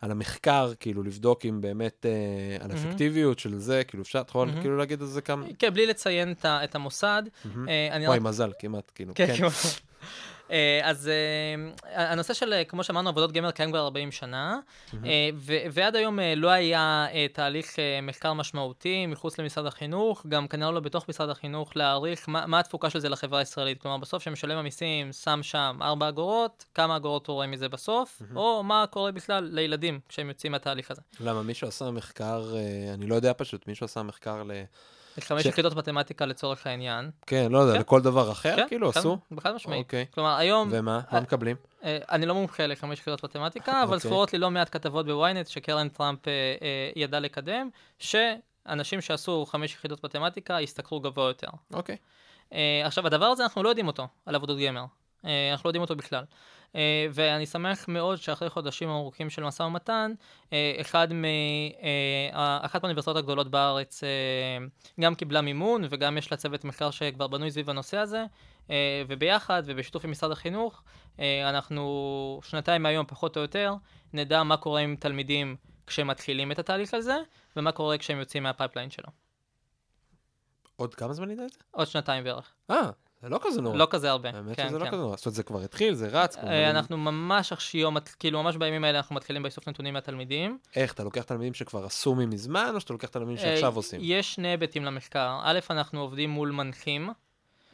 על המחקר, כאילו לבדוק אם באמת, אה, על. האפקטיביות של זה, כאילו אפשר, אתה יכול מהמם. כאילו להגיד על זה כמה... כן, בלי לציין את את המוסד. מהמם. אה, אני וואי, רק... מזל, כמעט, כאילו. כן, כן. אה, אז אה, הנושא של, אה, כמו שאמרנו, עבודות גמר קיים כבר 40 שנה, ועד היום לא היה תהליך מחקר משמעותי מחוץ למשרד החינוך, גם כנראה לא בתוך משרד החינוך, להעריך מה מה התפוקה של זה לחברה הישראלית. כלומר, בסוף שמשלם המיסים שם שם 4 אגורות, כמה אגורות הוא רואה מזה בסוף, או מה קורה בכלל לילדים כשהם יוצאים מהתהליך הזה. למה, מישהו עשה מחקר, אני לא יודע פשוט, מישהו עשה מחקר ל... חמש יחידות מתמטיקה לצורך העניין. כן, לא יודע, כן. לכל דבר אחר, כן, כאילו, עשו? חד משמעית. אוקיי. כלומר, היום... ומה? אה, מה מקבלים? אה, אני לא מומחה לחמש יחידות מתמטיקה, אבל אוקיי. זכורות לי לא מעט כתבות בוויינט שקרן טראמפ אה, אה, ידע לקדם, שאנשים שעשו חמש יחידות מתמטיקה ישתכרו גבוה יותר. אוקיי. אה, עכשיו, הדבר הזה, אנחנו לא יודעים אותו על עבודות גמר. אה, אנחנו לא יודעים אותו בכלל. אה, ואני שמח מאוד שאחרי חודשים ארוכים של משא ומתן, אה, אחד מ, אחת מהאוניברסיטאות הגדולות בארץ גם קיבלה מימון, וגם יש לה צוות מחקר שכבר בנוי סביב הנושא הזה, וביחד ובשיתוף עם משרד החינוך, אנחנו שנתיים מהיום, פחות או יותר, נדע מה קורה עם תלמידים כשהם מתחילים את התהליך הזה, ומה קורה כשהם יוצאים מה pipeline שלו. עוד כמה זמן נדע את זה? עוד שנתיים בערך. אה, זה לא כזה נורא. לא כזה הרבה. האמת כן, שזה לא כן. כזה נורא. זאת אומרת, זה כבר התחיל, זה רץ. כבר, אה, אנחנו ממש עכשיו, כאילו ממש בימים האלה אנחנו מתחילים באיסוף נתונים מהתלמידים. איך, אתה לוקח תלמידים שכבר עשו ממזמן, או שאתה לוקח תלמידים אה, שעכשיו עושים? יש שני היבטים למחקר. א', אנחנו עובדים מול מנחים,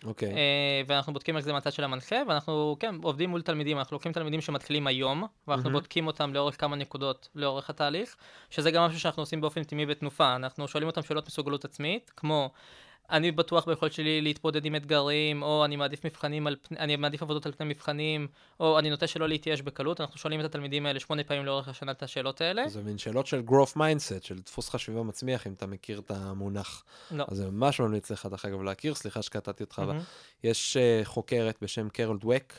אוקיי. אה, ואנחנו בודקים איך זה מהצד של המנחה, ואנחנו, כן, עובדים מול תלמידים. אנחנו לוקחים תלמידים שמתחילים היום, ואנחנו מהמם. בודקים אותם לאורך כמה נקודות לאורך התהליך, שזה גם משהו שאנחנו עושים באופן טבעי בתנופה. אנחנו שואלים אותם שאלות מסוגלות עצמית, כמו... אני בטוח ביכולת שלי להתמודד עם אתגרים, או אני מעדיף מבחנים על פני, אני מעדיף עבודות על פני מבחנים, או אני נוטה שלא להתייאש בקלות. אנחנו שואלים את התלמידים האלה שמונה פעמים לאורך השנה את השאלות האלה. זה מין שאלות של growth mindset, של דפוס חשיבה מצמיח, אם אתה מכיר את המונח. לא. אז זה ממש ממליץ לך, דרך אגב, להכיר, סליחה שקטעתי אותך. אבל מהמם. יש אה, חוקרת בשם קרול דווק,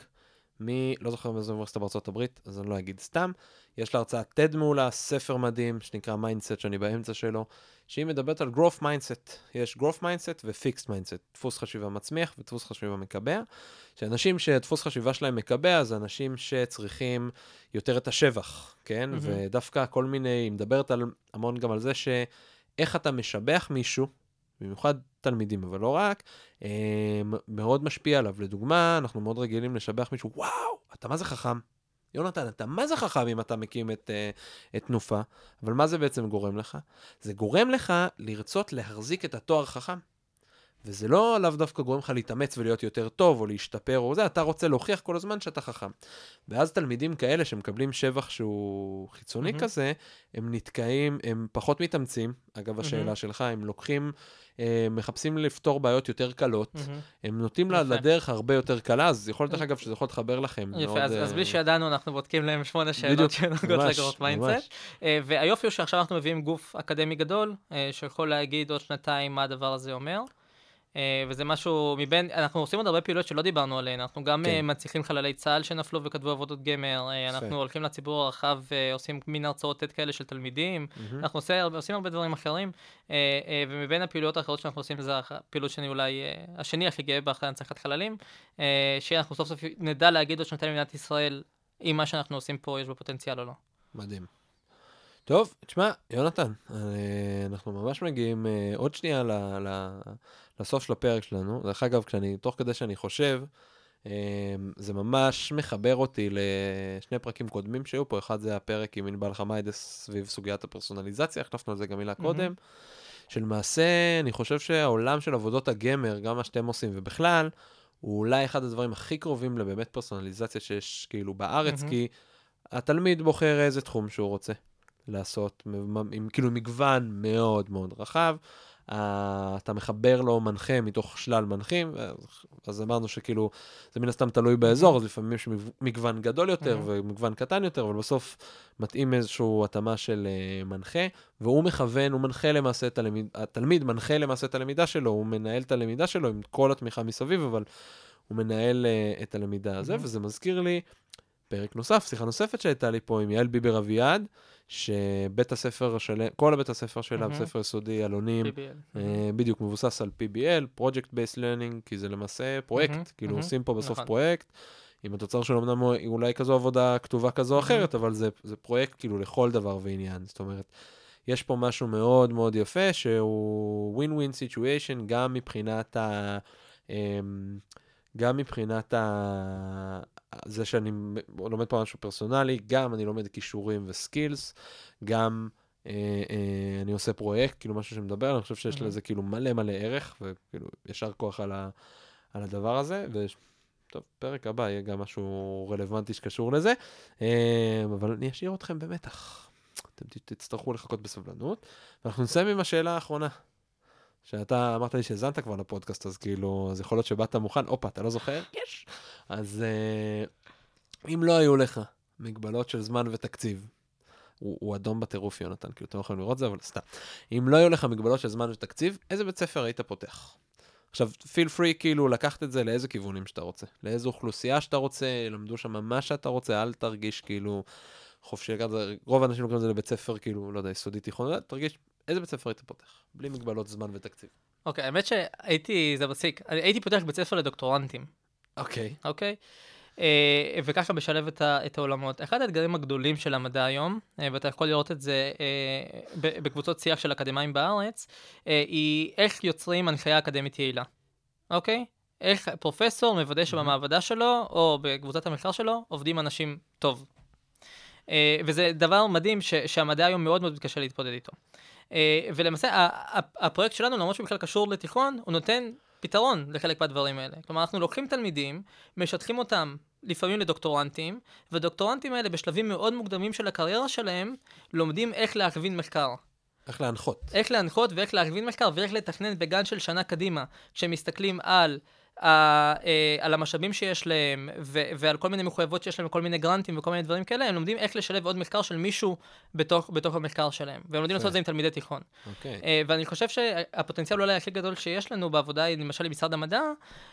מ... לא זוכר מאיזו אוניברסיטה בארצות הברית, אז אני לא אגיד סתם. יש לה הרצאת TED מעולה, ספר מדהים, שנקרא Mindset, שאני באמצע שלו, שהיא מדברת על growth mindset. יש growth mindset ו-fixed mindset, דפוס חשיבה מצמיח ודפוס חשיבה מקבע. שאנשים שדפוס חשיבה שלהם מקבע, זה אנשים שצריכים יותר את השבח, כן? מהמם. ודווקא כל מיני, היא מדברת על, המון גם על זה שאיך אתה משבח מישהו, במיוחד תלמידים, אבל לא רק, אה, מאוד משפיע עליו. לדוגמה, אנחנו מאוד רגילים לשבח מישהו, וואו, אתה מה זה חכם? יונתן, אתה מה זה חכם אם אתה מקים את, אה, את תנופה, אבל מה זה בעצם גורם לך? זה גורם לך לרצות להחזיק את התואר חכם. וזה לא לאו דווקא גורם לך להתאמץ ולהיות יותר טוב או להשתפר או זה, אתה רוצה להוכיח כל הזמן שאתה חכם. ואז תלמידים כאלה שמקבלים שבח שהוא חיצוני מהמם. כזה, הם נתקעים, הם פחות מתאמצים, אגב השאלה מהמם. שלך, הם לוקחים, אה, מחפשים לפתור בעיות יותר קלות, מהמם. הם נוטים לה- יפה. לדרך הרבה יותר קלה, אז יכול להיות, דרך אגב, שזה יכול להתחבר לכם. מאוד, יפה, אז, אז אה, בלי שידענו, אנחנו בודקים להם שמונה שאלות שנוגעות ל growth mindset. אה, והיופי הוא שעכשיו אנחנו מביאים גוף אקדמי גדול, אה, שיכול להגיד עוד שנתיים מה הדבר הזה אומר. אה, וזה משהו מבין, אנחנו עושים עוד הרבה פעילויות שלא דיברנו עליהן, אנחנו גם כן. אה, מנציחים חללי צה"ל שנפלו וכתבו עבודות גמר, אה. אנחנו הולכים לציבור הרחב ועושים מין הרצאות TED כאלה של תלמידים, מהמם. אנחנו עושים, הרבה- עושים הרבה דברים אחרים, ומבין הפעילויות האחרות שאנחנו עושים, זה הפעילות שאני אולי, השני הכי גאה בה אחרי הנצחת חללים, שאנחנו סוף סוף נדע להגיד עוד שנתיים למדינת ישראל, אם מה שאנחנו עושים פה יש בו פוטנציאל או לא. מדהים. טוב, תשמע, יונתן, אנחנו ממש מגיעים עוד שנייה ל, ל, לסוף של הפרק שלנו. דרך אגב, כשאני, תוך כדי שאני חושב, אמ, זה ממש מחבר אותי לשני פרקים קודמים שהיו פה, אחד זה הפרק עם ענבל חמיידס סביב סוגיית הפרסונליזציה, החלפנו על זה גם מילה קודם, שלמעשה אני חושב שהעולם של עבודות הגמר, גם מה שאתם עושים ובכלל, הוא אולי אחד הדברים הכי קרובים לבאמת פרסונליזציה שיש כאילו בארץ, מהמם. כי התלמיד בוחר איזה תחום שהוא רוצה לעשות, עם כאילו מגוון מאוד מאוד רחב. Uh, אתה מחבר לו מנחה מתוך שלל מנחים, אז, אמרנו שכאילו, זה מן הסתם תלוי באזור, אז לפעמים יש מגו- מגוון גדול יותר Mhm. ומגוון קטן יותר, אבל בסוף מתאים איזושהי התאמה של uh, מנחה, והוא מכוון, הוא מנחה למעשה את הלמיד, התלמיד מנחה למעשה את הלמידה שלו, הוא מנהל את הלמידה שלו עם כל התמיכה מסביב, אבל הוא מנהל uh, את הלמידה הזה, Mhm. וזה מזכיר לי פרק נוסף, שיחה נוספת שהייתה לי פה עם יעל ביבר אביעד, שבית הספר שלהם, כל הבית הספר שלה, Mhm. בית ספר יסודי, אלונים, PBL. אה, בדיוק מבוסס על PBL, Project Based Learning, כי זה למעשה פרויקט, מהמם, כאילו מהמם, עושים פה בסוף נכון. פרויקט, עם התוצר שלו אמנם אולי כזו עבודה כתובה כזו או אחרת, אבל זה, זה פרויקט כאילו לכל דבר ועניין, זאת אומרת, יש פה משהו מאוד מאוד יפה, שהוא win-win situation, גם מבחינת ה... אמ, גם מבחינת ה... זה שאני לומד פה משהו פרסונלי, גם אני לומד כישורים וסקילס, גם אה, אה, אני עושה פרויקט, כאילו משהו שמדבר, אני חושב שיש Mhm. לזה כאילו מלא מלא ערך, וכאילו יישר כוח על, ה, על הדבר הזה, וטוב, פרק הבא יהיה גם משהו רלוונטי שקשור לזה, אה, אבל אני אשאיר אתכם במתח. אתם תצטרכו לחכות בסבלנות, ואנחנו נסיים עם השאלה האחרונה. שאתה אמרת לי שהאזנת כבר לפודקאסט, אז כאילו, אז יכול להיות שבאת מוכן, הופה, אתה לא זוכר? יש. אז אה, אם לא היו לך מגבלות של זמן ותקציב, הוא, הוא אדום בטירוף, יונתן, כאילו, אתם לא יכולים לראות זה, אבל סתם. אם לא היו לך מגבלות של זמן ותקציב, איזה בית ספר היית פותח? עכשיו, פיל פרי כאילו לקחת את זה לאיזה כיוונים שאתה רוצה, לאיזו אוכלוסייה שאתה רוצה, למדו שם מה שאתה רוצה, אל תרגיש כאילו חופשי, לקחת את זה- רוב האנשים לוקחים את זה לבית ספר, כאילו, לא יודע, יסודי תיכון, לא, תרגיש, איזה בית ספר היית פותח? בלי מגבלות זמן ותקציב. אוקיי, האמת שהייתי, זה מסיק, הייתי פותח בית ספר לדוקטורנטים, אוקיי. אוקיי? אה, וככה משלב את ה- את העולמות. אחד האתגרים הגדולים של המדע היום, אה, ואתה יכול לראות את זה אה, בקבוצות שיח של אקדמאים בארץ, היא איך יוצרים הנחיה אקדמית יעילה, אוקיי? איך פרופסור מוודא שבמעבדה שלו, או בקבוצת המחקר שלו, עובדים אנשים טוב. וזה דבר מדהים ש- שהמדע היום מאוד מאוד מתקשה להתמודד איתו. אה, ולמעשה, הפרויקט שלנו, למרות שהוא בכלל קשור לתיכון, הוא נותן פתרון לחלק מהדברים האלה. כלומר, אנחנו לוקחים תלמידים, משטחים אותם לפעמים לדוקטורנטים, והדוקטורנטים האלה בשלבים מאוד מוקדמים של הקריירה שלהם, לומדים איך להכווין מחקר. איך להנחות. איך להנחות ואיך להכווין מחקר ואיך לתכנן בגן של שנה קדימה, כשהם מסתכלים על, על המשאבים שיש להם ו, ועל כל מיני מחויבות שיש להם, וכל מיני גרנטים וכל מיני דברים כאלה, הם לומדים איך לשלב עוד מחקר של מישהו בתוך, בתוך המחקר שלהם. והם לומדים לעשות את זה עם תלמידי תיכון. אוקיי. אה, ואני חושב שהפוטנציאל אולי הכי גדול שיש לנו בעבודה, למשל עם משרד המדע,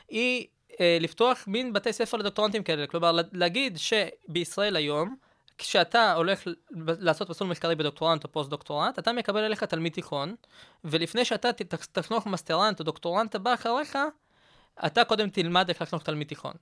היא אה, לפתוח מין בתי ספר לדוקטורנטים כאלה. כלומר, לה- להגיד שבישראל היום, כשאתה הולך לעשות מסלול מחקרי בדוקטורנט או פוסט-דוקטורנט, אתה מקבל אליך תלמיד תיכון, ולפני שאתה תחנוך מסטרנט או דוקטורנט הבא אחריך, אתה קודם תלמד איך לחנוך תלמיד תיכון.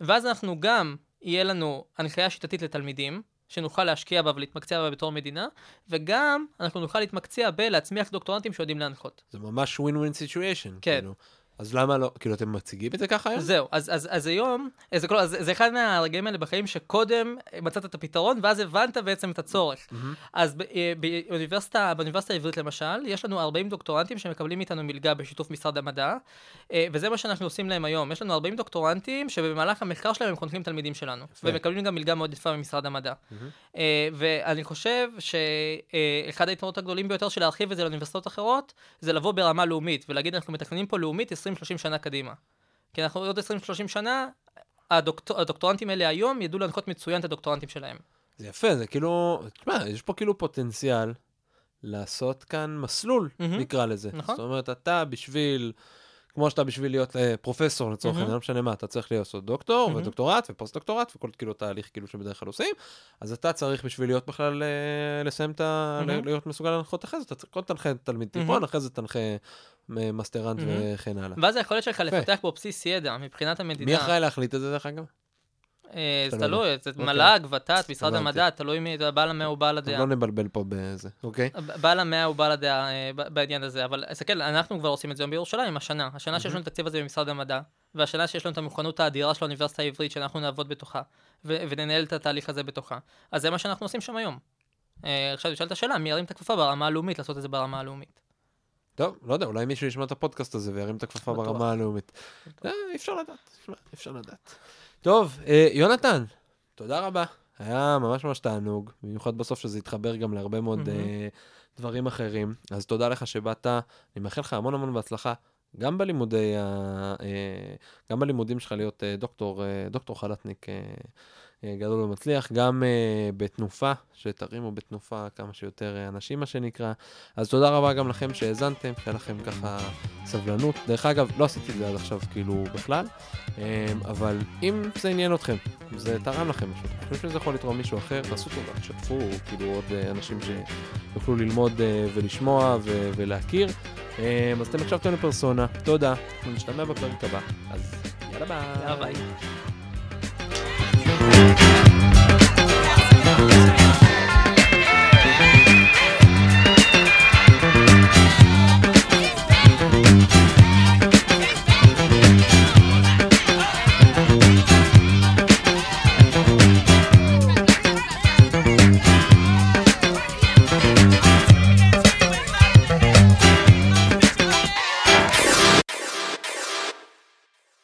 ואז אנחנו גם, יהיה לנו הנחיה שיטתית לתלמידים, שנוכל להשקיע בה ולהתמקצע בה בתור מדינה, וגם אנחנו נוכל להתמקצע בלהצמיח דוקטורנטים שיודעים להנחות. זה ממש win-win situation. כן. כאילו. אז למה לא, כאילו אתם מציגים את זה ככה היום? זהו, אז, אז, אז היום, אז זה, כל, אז זה אחד מהרגעים האלה בחיים שקודם מצאת את הפתרון, ואז הבנת בעצם את הצורך. מהמם. אז ב- אה, באוניברסיטה, באוניברסיטה העברית למשל, יש לנו 40 דוקטורנטים שמקבלים איתנו מלגה בשיתוף משרד המדע, אה, וזה מה שאנחנו עושים להם היום. יש לנו 40 דוקטורנטים שבמהלך המחקר שלהם הם חונכים תלמידים שלנו, יפה. ומקבלים גם מלגה מאוד יפה ממשרד המדע. אה, ואני חושב שאחד היתרונות הגדולים ביותר של להרחיב את זה לאוניברסיטאות אחרות, זה לבוא ברמה לאומית, ולהגיד אנחנו מתכננים פה לאומית 20-30 שנה קדימה. כי אנחנו עוד 20-30 שנה, הדוקטור, הדוקטורנטים האלה היום ידעו להנחות מצוין את הדוקטורנטים שלהם. זה יפה, זה כאילו, תשמע, יש פה כאילו פוטנציאל לעשות כאן מסלול, מהמם. נקרא לזה. נכון. זאת אומרת, אתה בשביל, כמו שאתה בשביל להיות אה, פרופסור לצורך. העניין, לא משנה מה, אתה צריך לעשות דוקטור מהמם. ודוקטורט ופוסט-דוקטורט וכל כאילו תהליך כאילו שבדרך כלל עושים, אז אתה צריך בשביל להיות בכלל, אה, לסיים את ה... מהמם. להיות מסוגל להנחות אחרי זה, אתה צריך קודם תנחה תלמיד מהמם. תיכון, אחרי זה תנחה אה, מאסטרנט מהמם. וכן הלאה. ואז היכולת שלך. לפתח פה בסיס ידע מבחינת המדינה. מי אחראי להחליט את זה דרך אגב? אה, זה לא תלוי, זה אוקיי. מל"ג, ות"ת, משרד. המדע, תלוי מי, בעל המאה הוא בעל הדעה. לא נבלבל פה בזה, אוקיי? בעל המאה הוא בעל הדעה אה, בעניין הזה, אבל תסתכל, אנחנו כבר עושים את זה היום בירושלים, השנה. השנה שיש לנו את התקציב הזה במשרד המדע, והשנה שיש לנו את המוכנות האדירה של האוניברסיטה העברית, שאנחנו נעבוד בתוכה, וננהל את התהליך הזה בתוכה. אז זה מה שאנחנו עושים שם היום. אה, עכשיו נשאלת השאלה, מי ירים את הכפפה ברמה הלאומית, לעשות את זה ברמה הלאומית. טוב, לא יודע, אולי מישהו ישמע את הפודקאסט הזה וירים את הכפפה. ברמה הלאומית. אה, אי אפשר לדעת, אפשר לדעת. טוב, אה, יונתן, תודה רבה. היה ממש ממש תענוג, במיוחד בסוף שזה התחבר גם להרבה מאוד מהמם. אה, דברים אחרים. אז תודה לך שבאת, אני מאחל לך המון המון בהצלחה. גם בלימודי. אה, גם בלימודים שלך להיות אה, דוקטור, אה, דוקטור חלטניק גדול ומצליח, גם אה, בתנופה, שתרימו בתנופה כמה שיותר אה, אנשים, מה שנקרא. אז תודה רבה גם לכם שהאזנתם, שהיה לכם ככה סבלנות. דרך אגב, לא עשיתי את זה עד עכשיו כאילו בכלל, אה, אבל אם זה עניין אתכם, זה תרם לכם משהו, אתם חושבים שזה יכול לתרום מישהו אחר, תעשו טובה, תשתפו כאילו עוד אה, אנשים שיוכלו ללמוד אה, ולשמוע ו- ולהכיר. אה, אז אתם הקשבתם לפרסונה, תודה, אנחנו נשתמע בפרק הבא, אז יאללה ביי. יאללה ביי. Thank you.